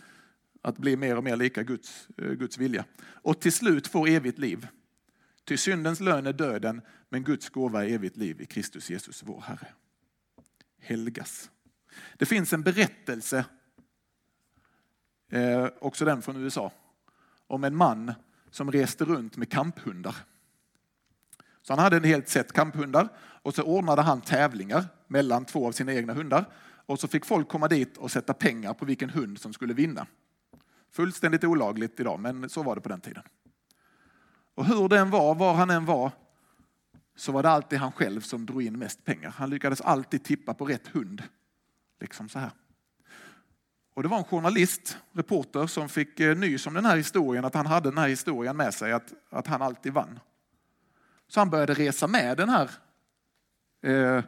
att bli mer och mer lika Guds, eh, Guds vilja. Och till slut får evigt liv. Till syndens lön är döden, men Guds gåva är evigt liv i Kristus Jesus, vår Herre. Helgas. Det finns en berättelse eh, också den från USA, om en man som reste runt med kamphundar. Så han hade en helt set kamphundar och så ordnade han tävlingar mellan två av sina egna hundar. Och så fick folk komma dit och sätta pengar på vilken hund som skulle vinna. Fullständigt olagligt idag, men så var det på den tiden. Och hur den var, var han än var, så var det alltid han själv som drog in mest pengar. Han lyckades alltid tippa på rätt hund. Liksom så här. Och det var en journalist, reporter, som fick eh, nys om den här historien, att han hade den här historien med sig, att, att han alltid vann. Så han började resa med den här eh,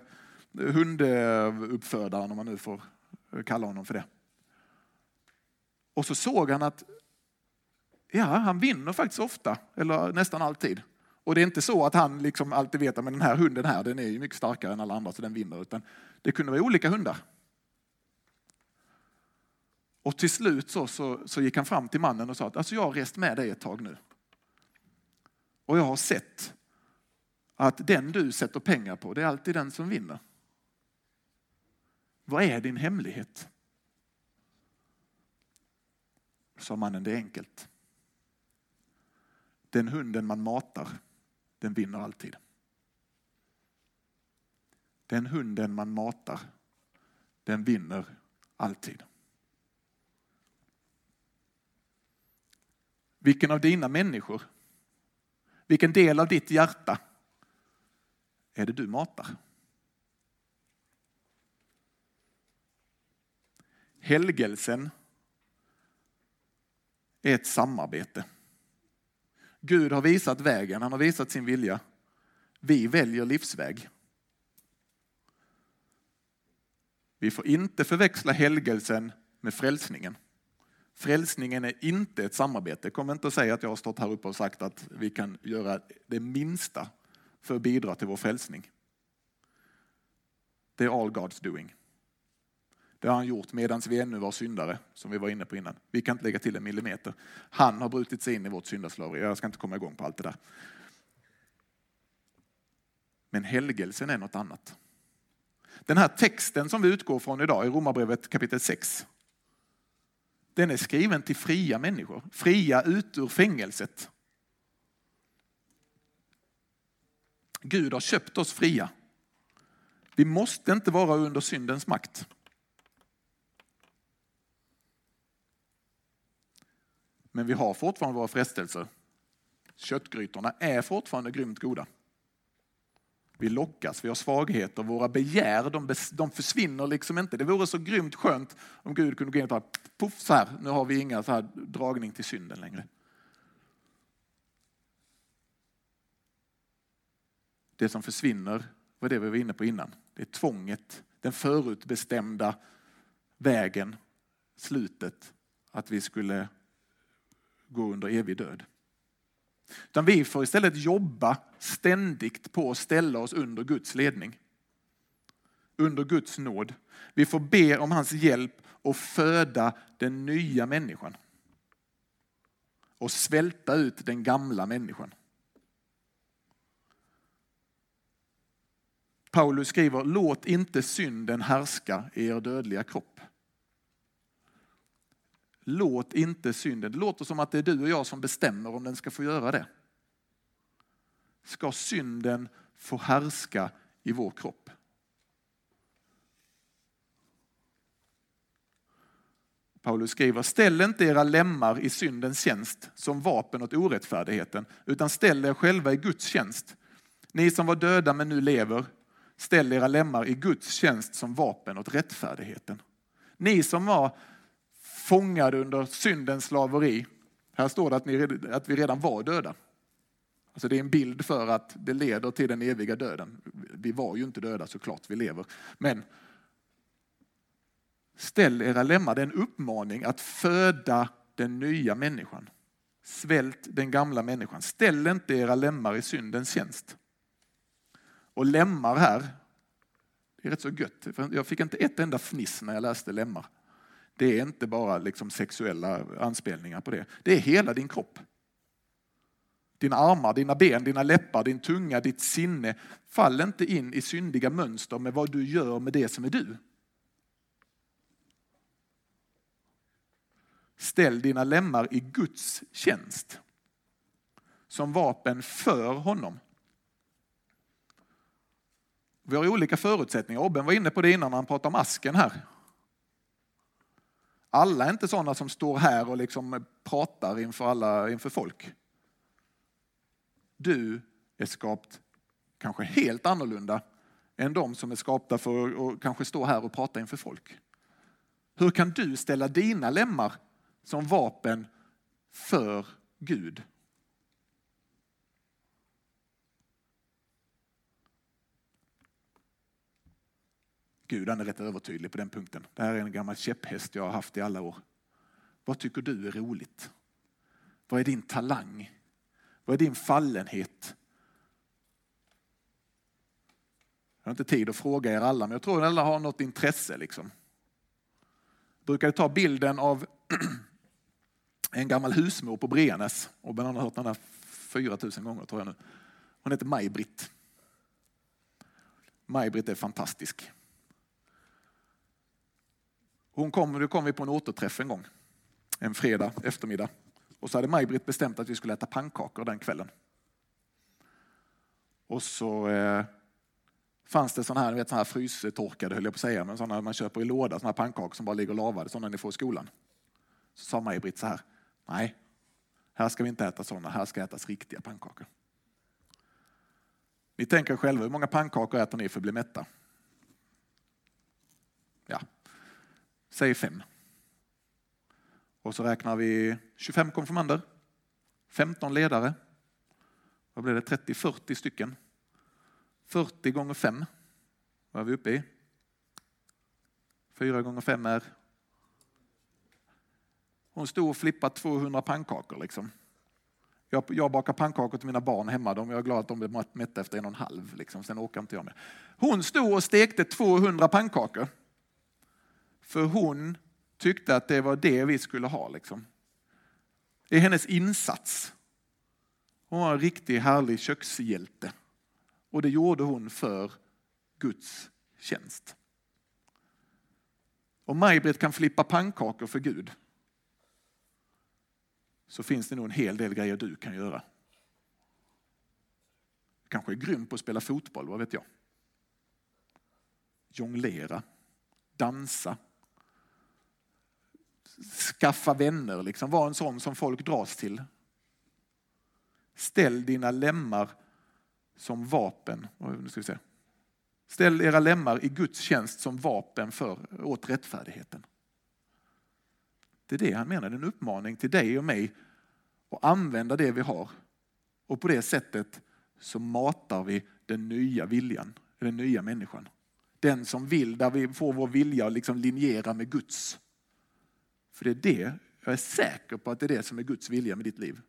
hunduppfödaren, om man nu får eh, kalla honom för det. Och så såg han att ja, han vinner faktiskt ofta, eller nästan alltid. Och det är inte så att han liksom alltid vet att den här hunden här, den är mycket starkare än alla andra så den vinner, utan det kunde vara olika hundar. Och till slut så, så, så, gick han fram till mannen och sa att alltså jag har rest med dig ett tag nu. Och jag har sett att den du sätter pengar på, det är alltid den som vinner. Vad är din hemlighet? Sa mannen, det är enkelt. Den hunden man matar, den vinner alltid. Den hunden man matar, den vinner alltid. Vilken av dina människor, vilken del av ditt hjärta är det du matar? Helgelsen är ett samarbete. Gud har visat vägen, han har visat sin vilja. Vi väljer livsväg. Vi får inte förväxla helgelsen med frälsningen. Frälsningen är inte ett samarbete. Kom inte och säga att jag har stått här uppe och sagt att vi kan göra det minsta för att bidra till vår frälsning. Det är all God's doing. Det har han gjort medan vi ännu var syndare, som vi var inne på innan. Vi kan inte lägga till en millimeter. Han har brutit sig in i vårt syndaslaveri. Jag ska inte komma igång på allt det där. Men helgelsen är något annat. Den här texten som vi utgår från idag i Romarbrevet kapitel 6. Den är skriven till fria människor, fria ut ur fängelset. Gud har köpt oss fria. Vi måste inte vara under syndens makt. Men vi har fortfarande våra frestelser. Köttgrytorna är fortfarande grymt goda. Vi lockas, vi har svagheter, våra begär de, de försvinner liksom inte. Det vore så grymt skönt om Gud kunde gå in och bara puff så här, nu har vi inga så här dragning till synden längre. Det som försvinner var det vi var inne på innan. Det är tvånget, den förutbestämda vägen, slutet, att vi skulle gå under evig död. Utan vi får istället jobba ständigt på att ställa oss under Guds ledning. Under Guds nåd. Vi får be om hans hjälp att föda den nya människan. Och svälta ut den gamla människan. Paulus skriver, låt inte synden härska i er dödliga kropp. Låt inte synden, det låter som att det är du och jag som bestämmer om den ska få göra det. Ska synden få härska i vår kropp? Paulus skriver, ställ inte era lemmar i syndens tjänst som vapen åt orättfärdigheten, utan ställ er själva i Guds tjänst. Ni som var döda men nu lever, ställ era lemmar i Guds tjänst som vapen åt rättfärdigheten. Ni som var fångade under syndens slaveri. Här står det att, ni, att vi redan var döda. Alltså det är en bild för att det leder till den eviga döden. Vi var ju inte döda såklart, vi lever. Men ställ era lemmar, det är en uppmaning att föda den nya människan. Svält den gamla människan. Ställ inte era lemmar i syndens tjänst. Och lemmar här, det är rätt så gött. Jag fick inte ett enda fniss när jag läste lemmar. Det är inte bara liksom sexuella anspelningar på det. Det är hela din kropp. Dina armar, dina ben, dina läppar, din tunga, ditt sinne. Fall inte in i syndiga mönster med vad du gör med det som är du. Ställ dina lemmar i Guds tjänst. Som vapen för honom. Vi har olika förutsättningar. Obben var inne på det innan när han pratade om asken här. Alla är inte sådana som står här och liksom pratar inför, alla, inför folk. Du är skapt kanske helt annorlunda än de som är skapta för att kanske stå här och prata inför folk. Hur kan du ställa dina lemmar som vapen för Gud? Gud han är rätt övertydlig på den punkten. Det här är en gammal käpphäst jag har haft i alla år. Vad tycker du är roligt? Vad är din talang? Vad är din fallenhet? Jag har inte tid att fråga er alla, men jag tror att alla har något intresse. Liksom. Jag brukade ta bilden av en gammal husmor på Brenäs Och man har hört den här 4000 gånger tror jag nu. Hon heter Maj-Britt. Maj-Britt är fantastisk. Hon kom, då kom vi på en återträff en gång, en fredag eftermiddag. Och så hade Maj-Britt bestämt att vi skulle äta pannkakor den kvällen. Och så eh, fanns det sådana här, vet, såna här frystorkade, höll jag på att säga, men sådana man köper i låda, sådana här pannkakor som bara ligger lavade, sådana ni får i skolan. Så sa Maj-Britt så här, nej, här ska vi inte äta sådana, här ska ätas riktiga pannkakor. Ni tänker själva, hur många pannkakor äter ni för att bli mätta? Ja, Säg fem. Och så räknar vi 25 konfirmander, 15 ledare, vad blir det, 30-40 stycken. 40 gånger 5 vad är vi uppe i? 4 gånger 5 är... Hon stod och flippade 200 pannkakor liksom. Jag, jag bakar pannkakor till mina barn hemma. De, jag är glad att de blir mätta efter en och en halv. Liksom. Sen åker inte jag med. Hon stod och stekte 200 pannkakor. För hon tyckte att det var det vi skulle ha. Liksom. Det är hennes insats. Hon var en riktig härlig kökshjälte. Och det gjorde hon för Guds tjänst. Om Maj-Britt kan flippa pannkakor för Gud så finns det nog en hel del grejer du kan göra. Du kanske är grym på att spela fotboll, vad vet jag? Jonglera, dansa, skaffa vänner, liksom. var en sån som folk dras till. Ställ dina lemmar som vapen. Nu ska vi se. Ställ era lemmar i Guds tjänst som vapen för, åt rättfärdigheten. Det är det han menar, det är en uppmaning till dig och mig att använda det vi har. Och på det sättet så matar vi den nya viljan, den nya människan. Den som vill, där vi får vår vilja att liksom linjera med Guds. För det är det, jag är säker på att det är det som är Guds vilja med ditt liv.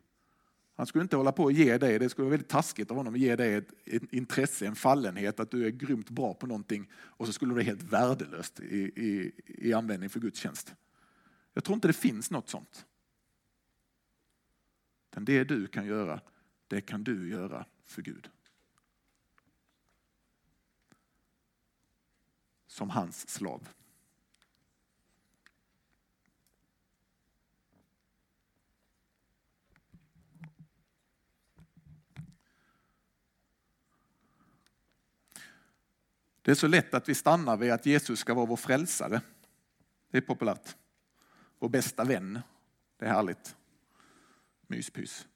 Han skulle inte hålla på och ge dig, det skulle vara väldigt taskigt av honom att ge dig ett, ett intresse, en fallenhet, att du är grymt bra på någonting och så skulle det vara helt värdelöst i, i, i användning för Guds tjänst. Jag tror inte det finns något sånt. Men det du kan göra, det kan du göra för Gud. Som hans slav. Det är så lätt att vi stannar vid att Jesus ska vara vår frälsare. Det är populärt. Vår bästa vän. Det är härligt. Myspys.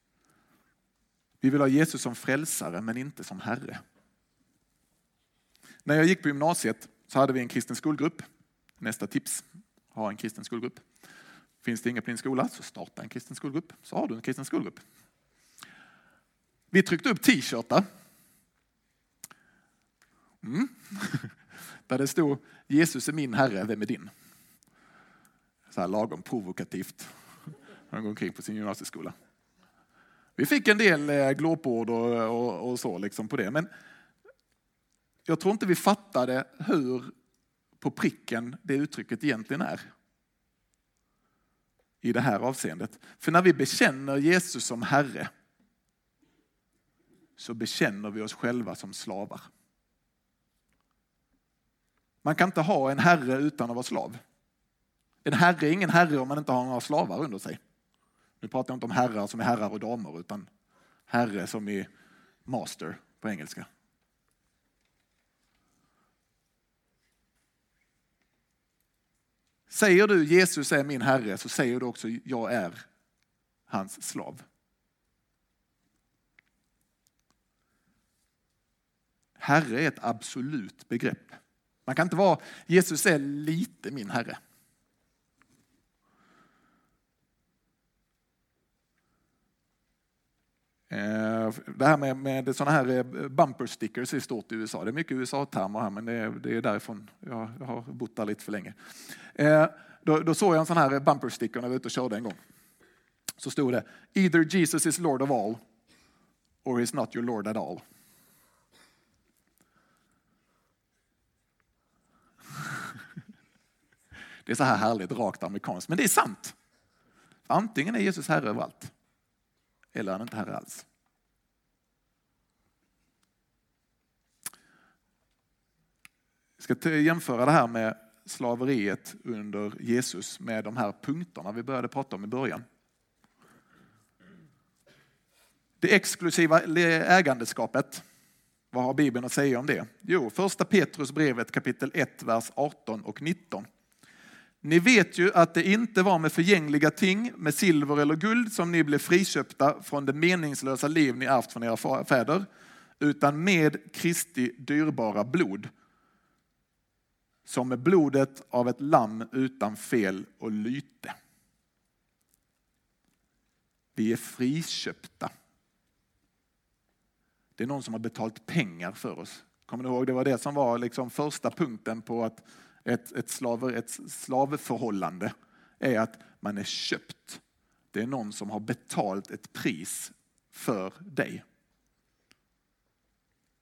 Vi vill ha Jesus som frälsare men inte som Herre. När jag gick på gymnasiet så hade vi en kristen skolgrupp. Nästa tips, ha en kristen skolgrupp. Finns det inga på din skola så starta en kristen skolgrupp så har du en kristen skolgrupp. Vi tryckte upp t-shirtar Mm. Där det stod Jesus är min herre, vem är din? Så här lagom provokativt. Han går omkring på sin gymnasieskola. Vi fick en del eh, glåpord och, och, och, så liksom på det. Men jag tror inte vi fattade hur på pricken det uttrycket egentligen är. I det här avseendet. För när vi bekänner Jesus som Herre så bekänner vi oss själva som slavar. Man kan inte ha en herre utan att vara slav. En herre är ingen herre om man inte har några slavar under sig. Nu pratar jag inte om herrar som är herrar och damer utan herre som är master på engelska. Säger du Jesus är min herre så säger du också jag är hans slav. Herre är ett absolut begrepp. Man kan inte vara, Jesus är lite min Herre. Eh, det här med, med sådana här eh, bumper stickers är stort i USA. Det är mycket USA-termer här, men det är, det är därifrån. Jag, jag har bott där lite för länge. Eh, då, då, såg jag en sån här eh, bumper sticker när jag var ute och körde en gång. Så stod det, either Jesus is Lord of all, or he's not your Lord at all. Det är så här härligt rakt amerikanskt, men det är sant. Antingen är Jesus herre över allt, eller är han inte herre alls. Jag ska jämföra det här med slaveriet under Jesus med de här punkterna vi började prata om i början. Det exklusiva ägandeskapet. Vad har Bibeln att säga om det? Jo, första Petrus brevet kapitel 1, vers 18 och 19. Ni vet ju att det inte var med förgängliga ting, med silver eller guld, som ni blev friköpta från det meningslösa liv ni ärvt från era fäder, utan med Kristi dyrbara blod. Som med blodet av ett lamm utan fel och lyte. Vi är friköpta. Det är någon som har betalt pengar för oss. Kommer ni ihåg? Det var det som var liksom första punkten på att ett, ett, slaver, ett slavförhållande är att man är köpt. Det är någon som har betalt ett pris för dig.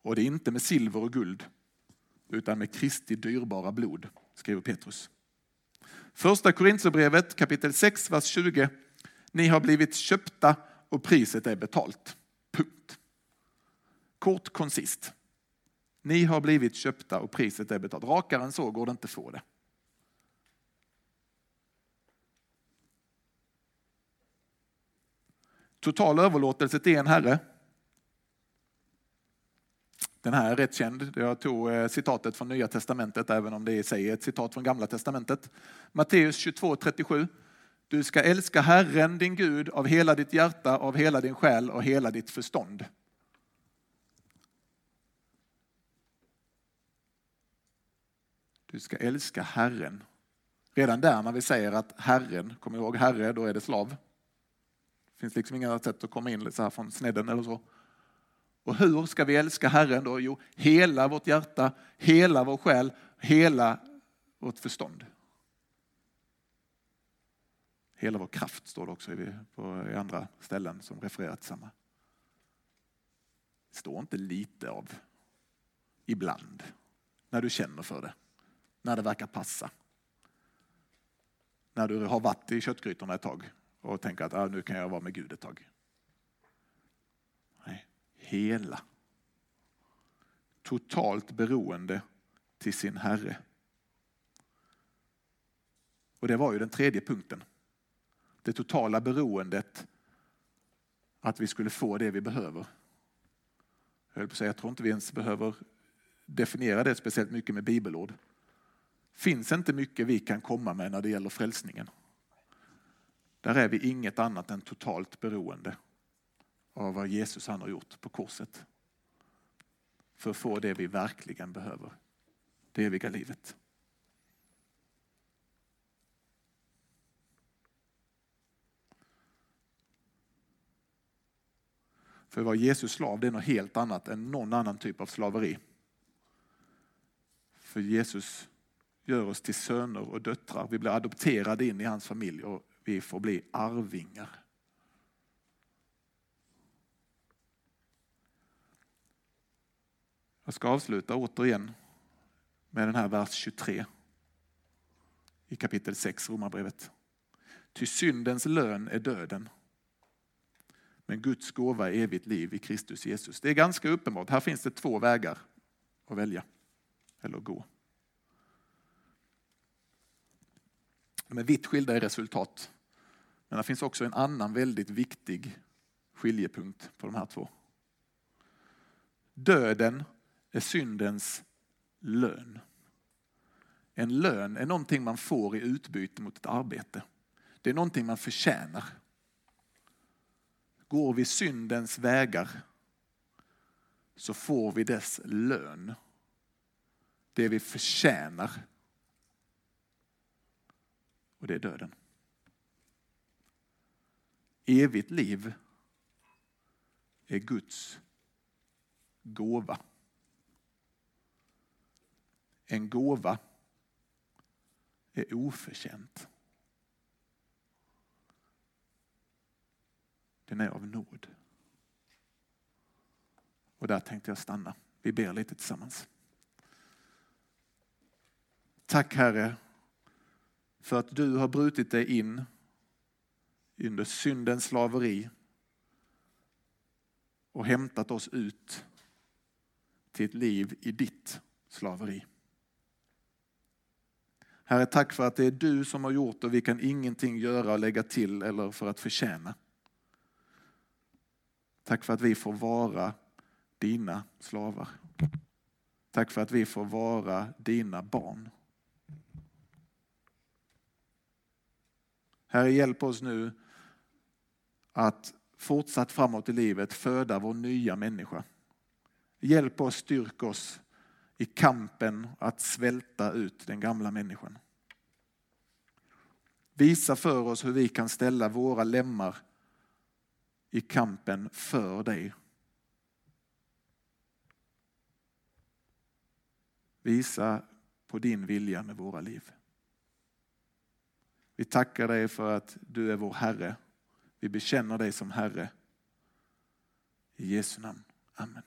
Och det är inte med silver och guld, utan med Kristi dyrbara blod, skriver Petrus. Första Korintierbrevet kapitel 6, vers 20. Ni har blivit köpta och priset är betalt. Punkt. Kort, koncist. Ni har blivit köpta och priset är betalt. Rakare än så går det inte att få det. Total överlåtelse till en herre. Den här är rätt känd. Jag tog eh, citatet från Nya Testamentet, även om det i sig är ett citat från Gamla Testamentet. Matteus 22.37. Du ska älska Herren din Gud av hela ditt hjärta, av hela din själ och hela ditt förstånd. Du ska älska Herren. Redan där när vi säger att Herren, kom ihåg Herre, då är det slav. Det finns liksom inga sätt att komma in så här från snedden eller så. Och hur ska vi älska Herren då? Jo, hela vårt hjärta, hela vår själ, hela vårt förstånd. Hela vår kraft står det också i, på, i andra ställen som refererar till samma. Det står inte lite av ibland, när du känner för det, när det verkar passa. När du har varit i köttgrytorna ett tag och tänker att ah, nu kan jag vara med Gud ett tag. Nej, hela. Totalt beroende till sin Herre. Och det var ju den tredje punkten. Det totala beroendet att vi skulle få det vi behöver. Jag, på säga, jag tror inte vi ens behöver definiera det speciellt mycket med bibelord finns inte mycket vi kan komma med när det gäller frälsningen. Där är vi inget annat än totalt beroende av vad Jesus han har gjort på korset. För att få det vi verkligen behöver, det eviga livet. För att vara Jesus slav det är något helt annat än någon annan typ av slaveri. För Jesus gör oss till söner och döttrar. Vi blir adopterade in i hans familj och vi får bli arvingar. Jag ska avsluta återigen med den här vers 23 i kapitel 6 Romarbrevet. Ty syndens lön är döden. Men Guds gåva är evigt liv i Kristus Jesus. Det är ganska uppenbart. Här finns det två vägar att välja eller gå. De är vitt skilda i resultat. Men det finns också en annan väldigt viktig skiljepunkt på de här två. Döden är syndens lön. En lön är någonting man får i utbyte mot ett arbete. Det är någonting man förtjänar. Går vi syndens vägar så får vi dess lön. Det vi förtjänar. Och det är döden. Evigt liv är Guds gåva. En gåva är oförtjänt. Den är av nåd. Och där tänkte jag stanna. Vi ber lite tillsammans. Tack Herre för att du har brutit dig in under syndens slaveri och hämtat oss ut till ett liv i ditt slaveri. Herre, tack för att det är du som har gjort och vi kan ingenting göra och lägga till eller för att förtjäna. Tack för att vi får vara dina slavar. Tack för att vi får vara dina barn. Herre, hjälp oss nu att fortsatt framåt i livet föda vår nya människa. Hjälp oss, styrk oss i kampen att svälta ut den gamla människan. Visa för oss hur vi kan ställa våra lemmar i kampen för dig. Visa på din vilja med våra liv. Vi tackar dig för att du är vår Herre. Vi bekänner dig som Herre. I Jesu namn. Amen.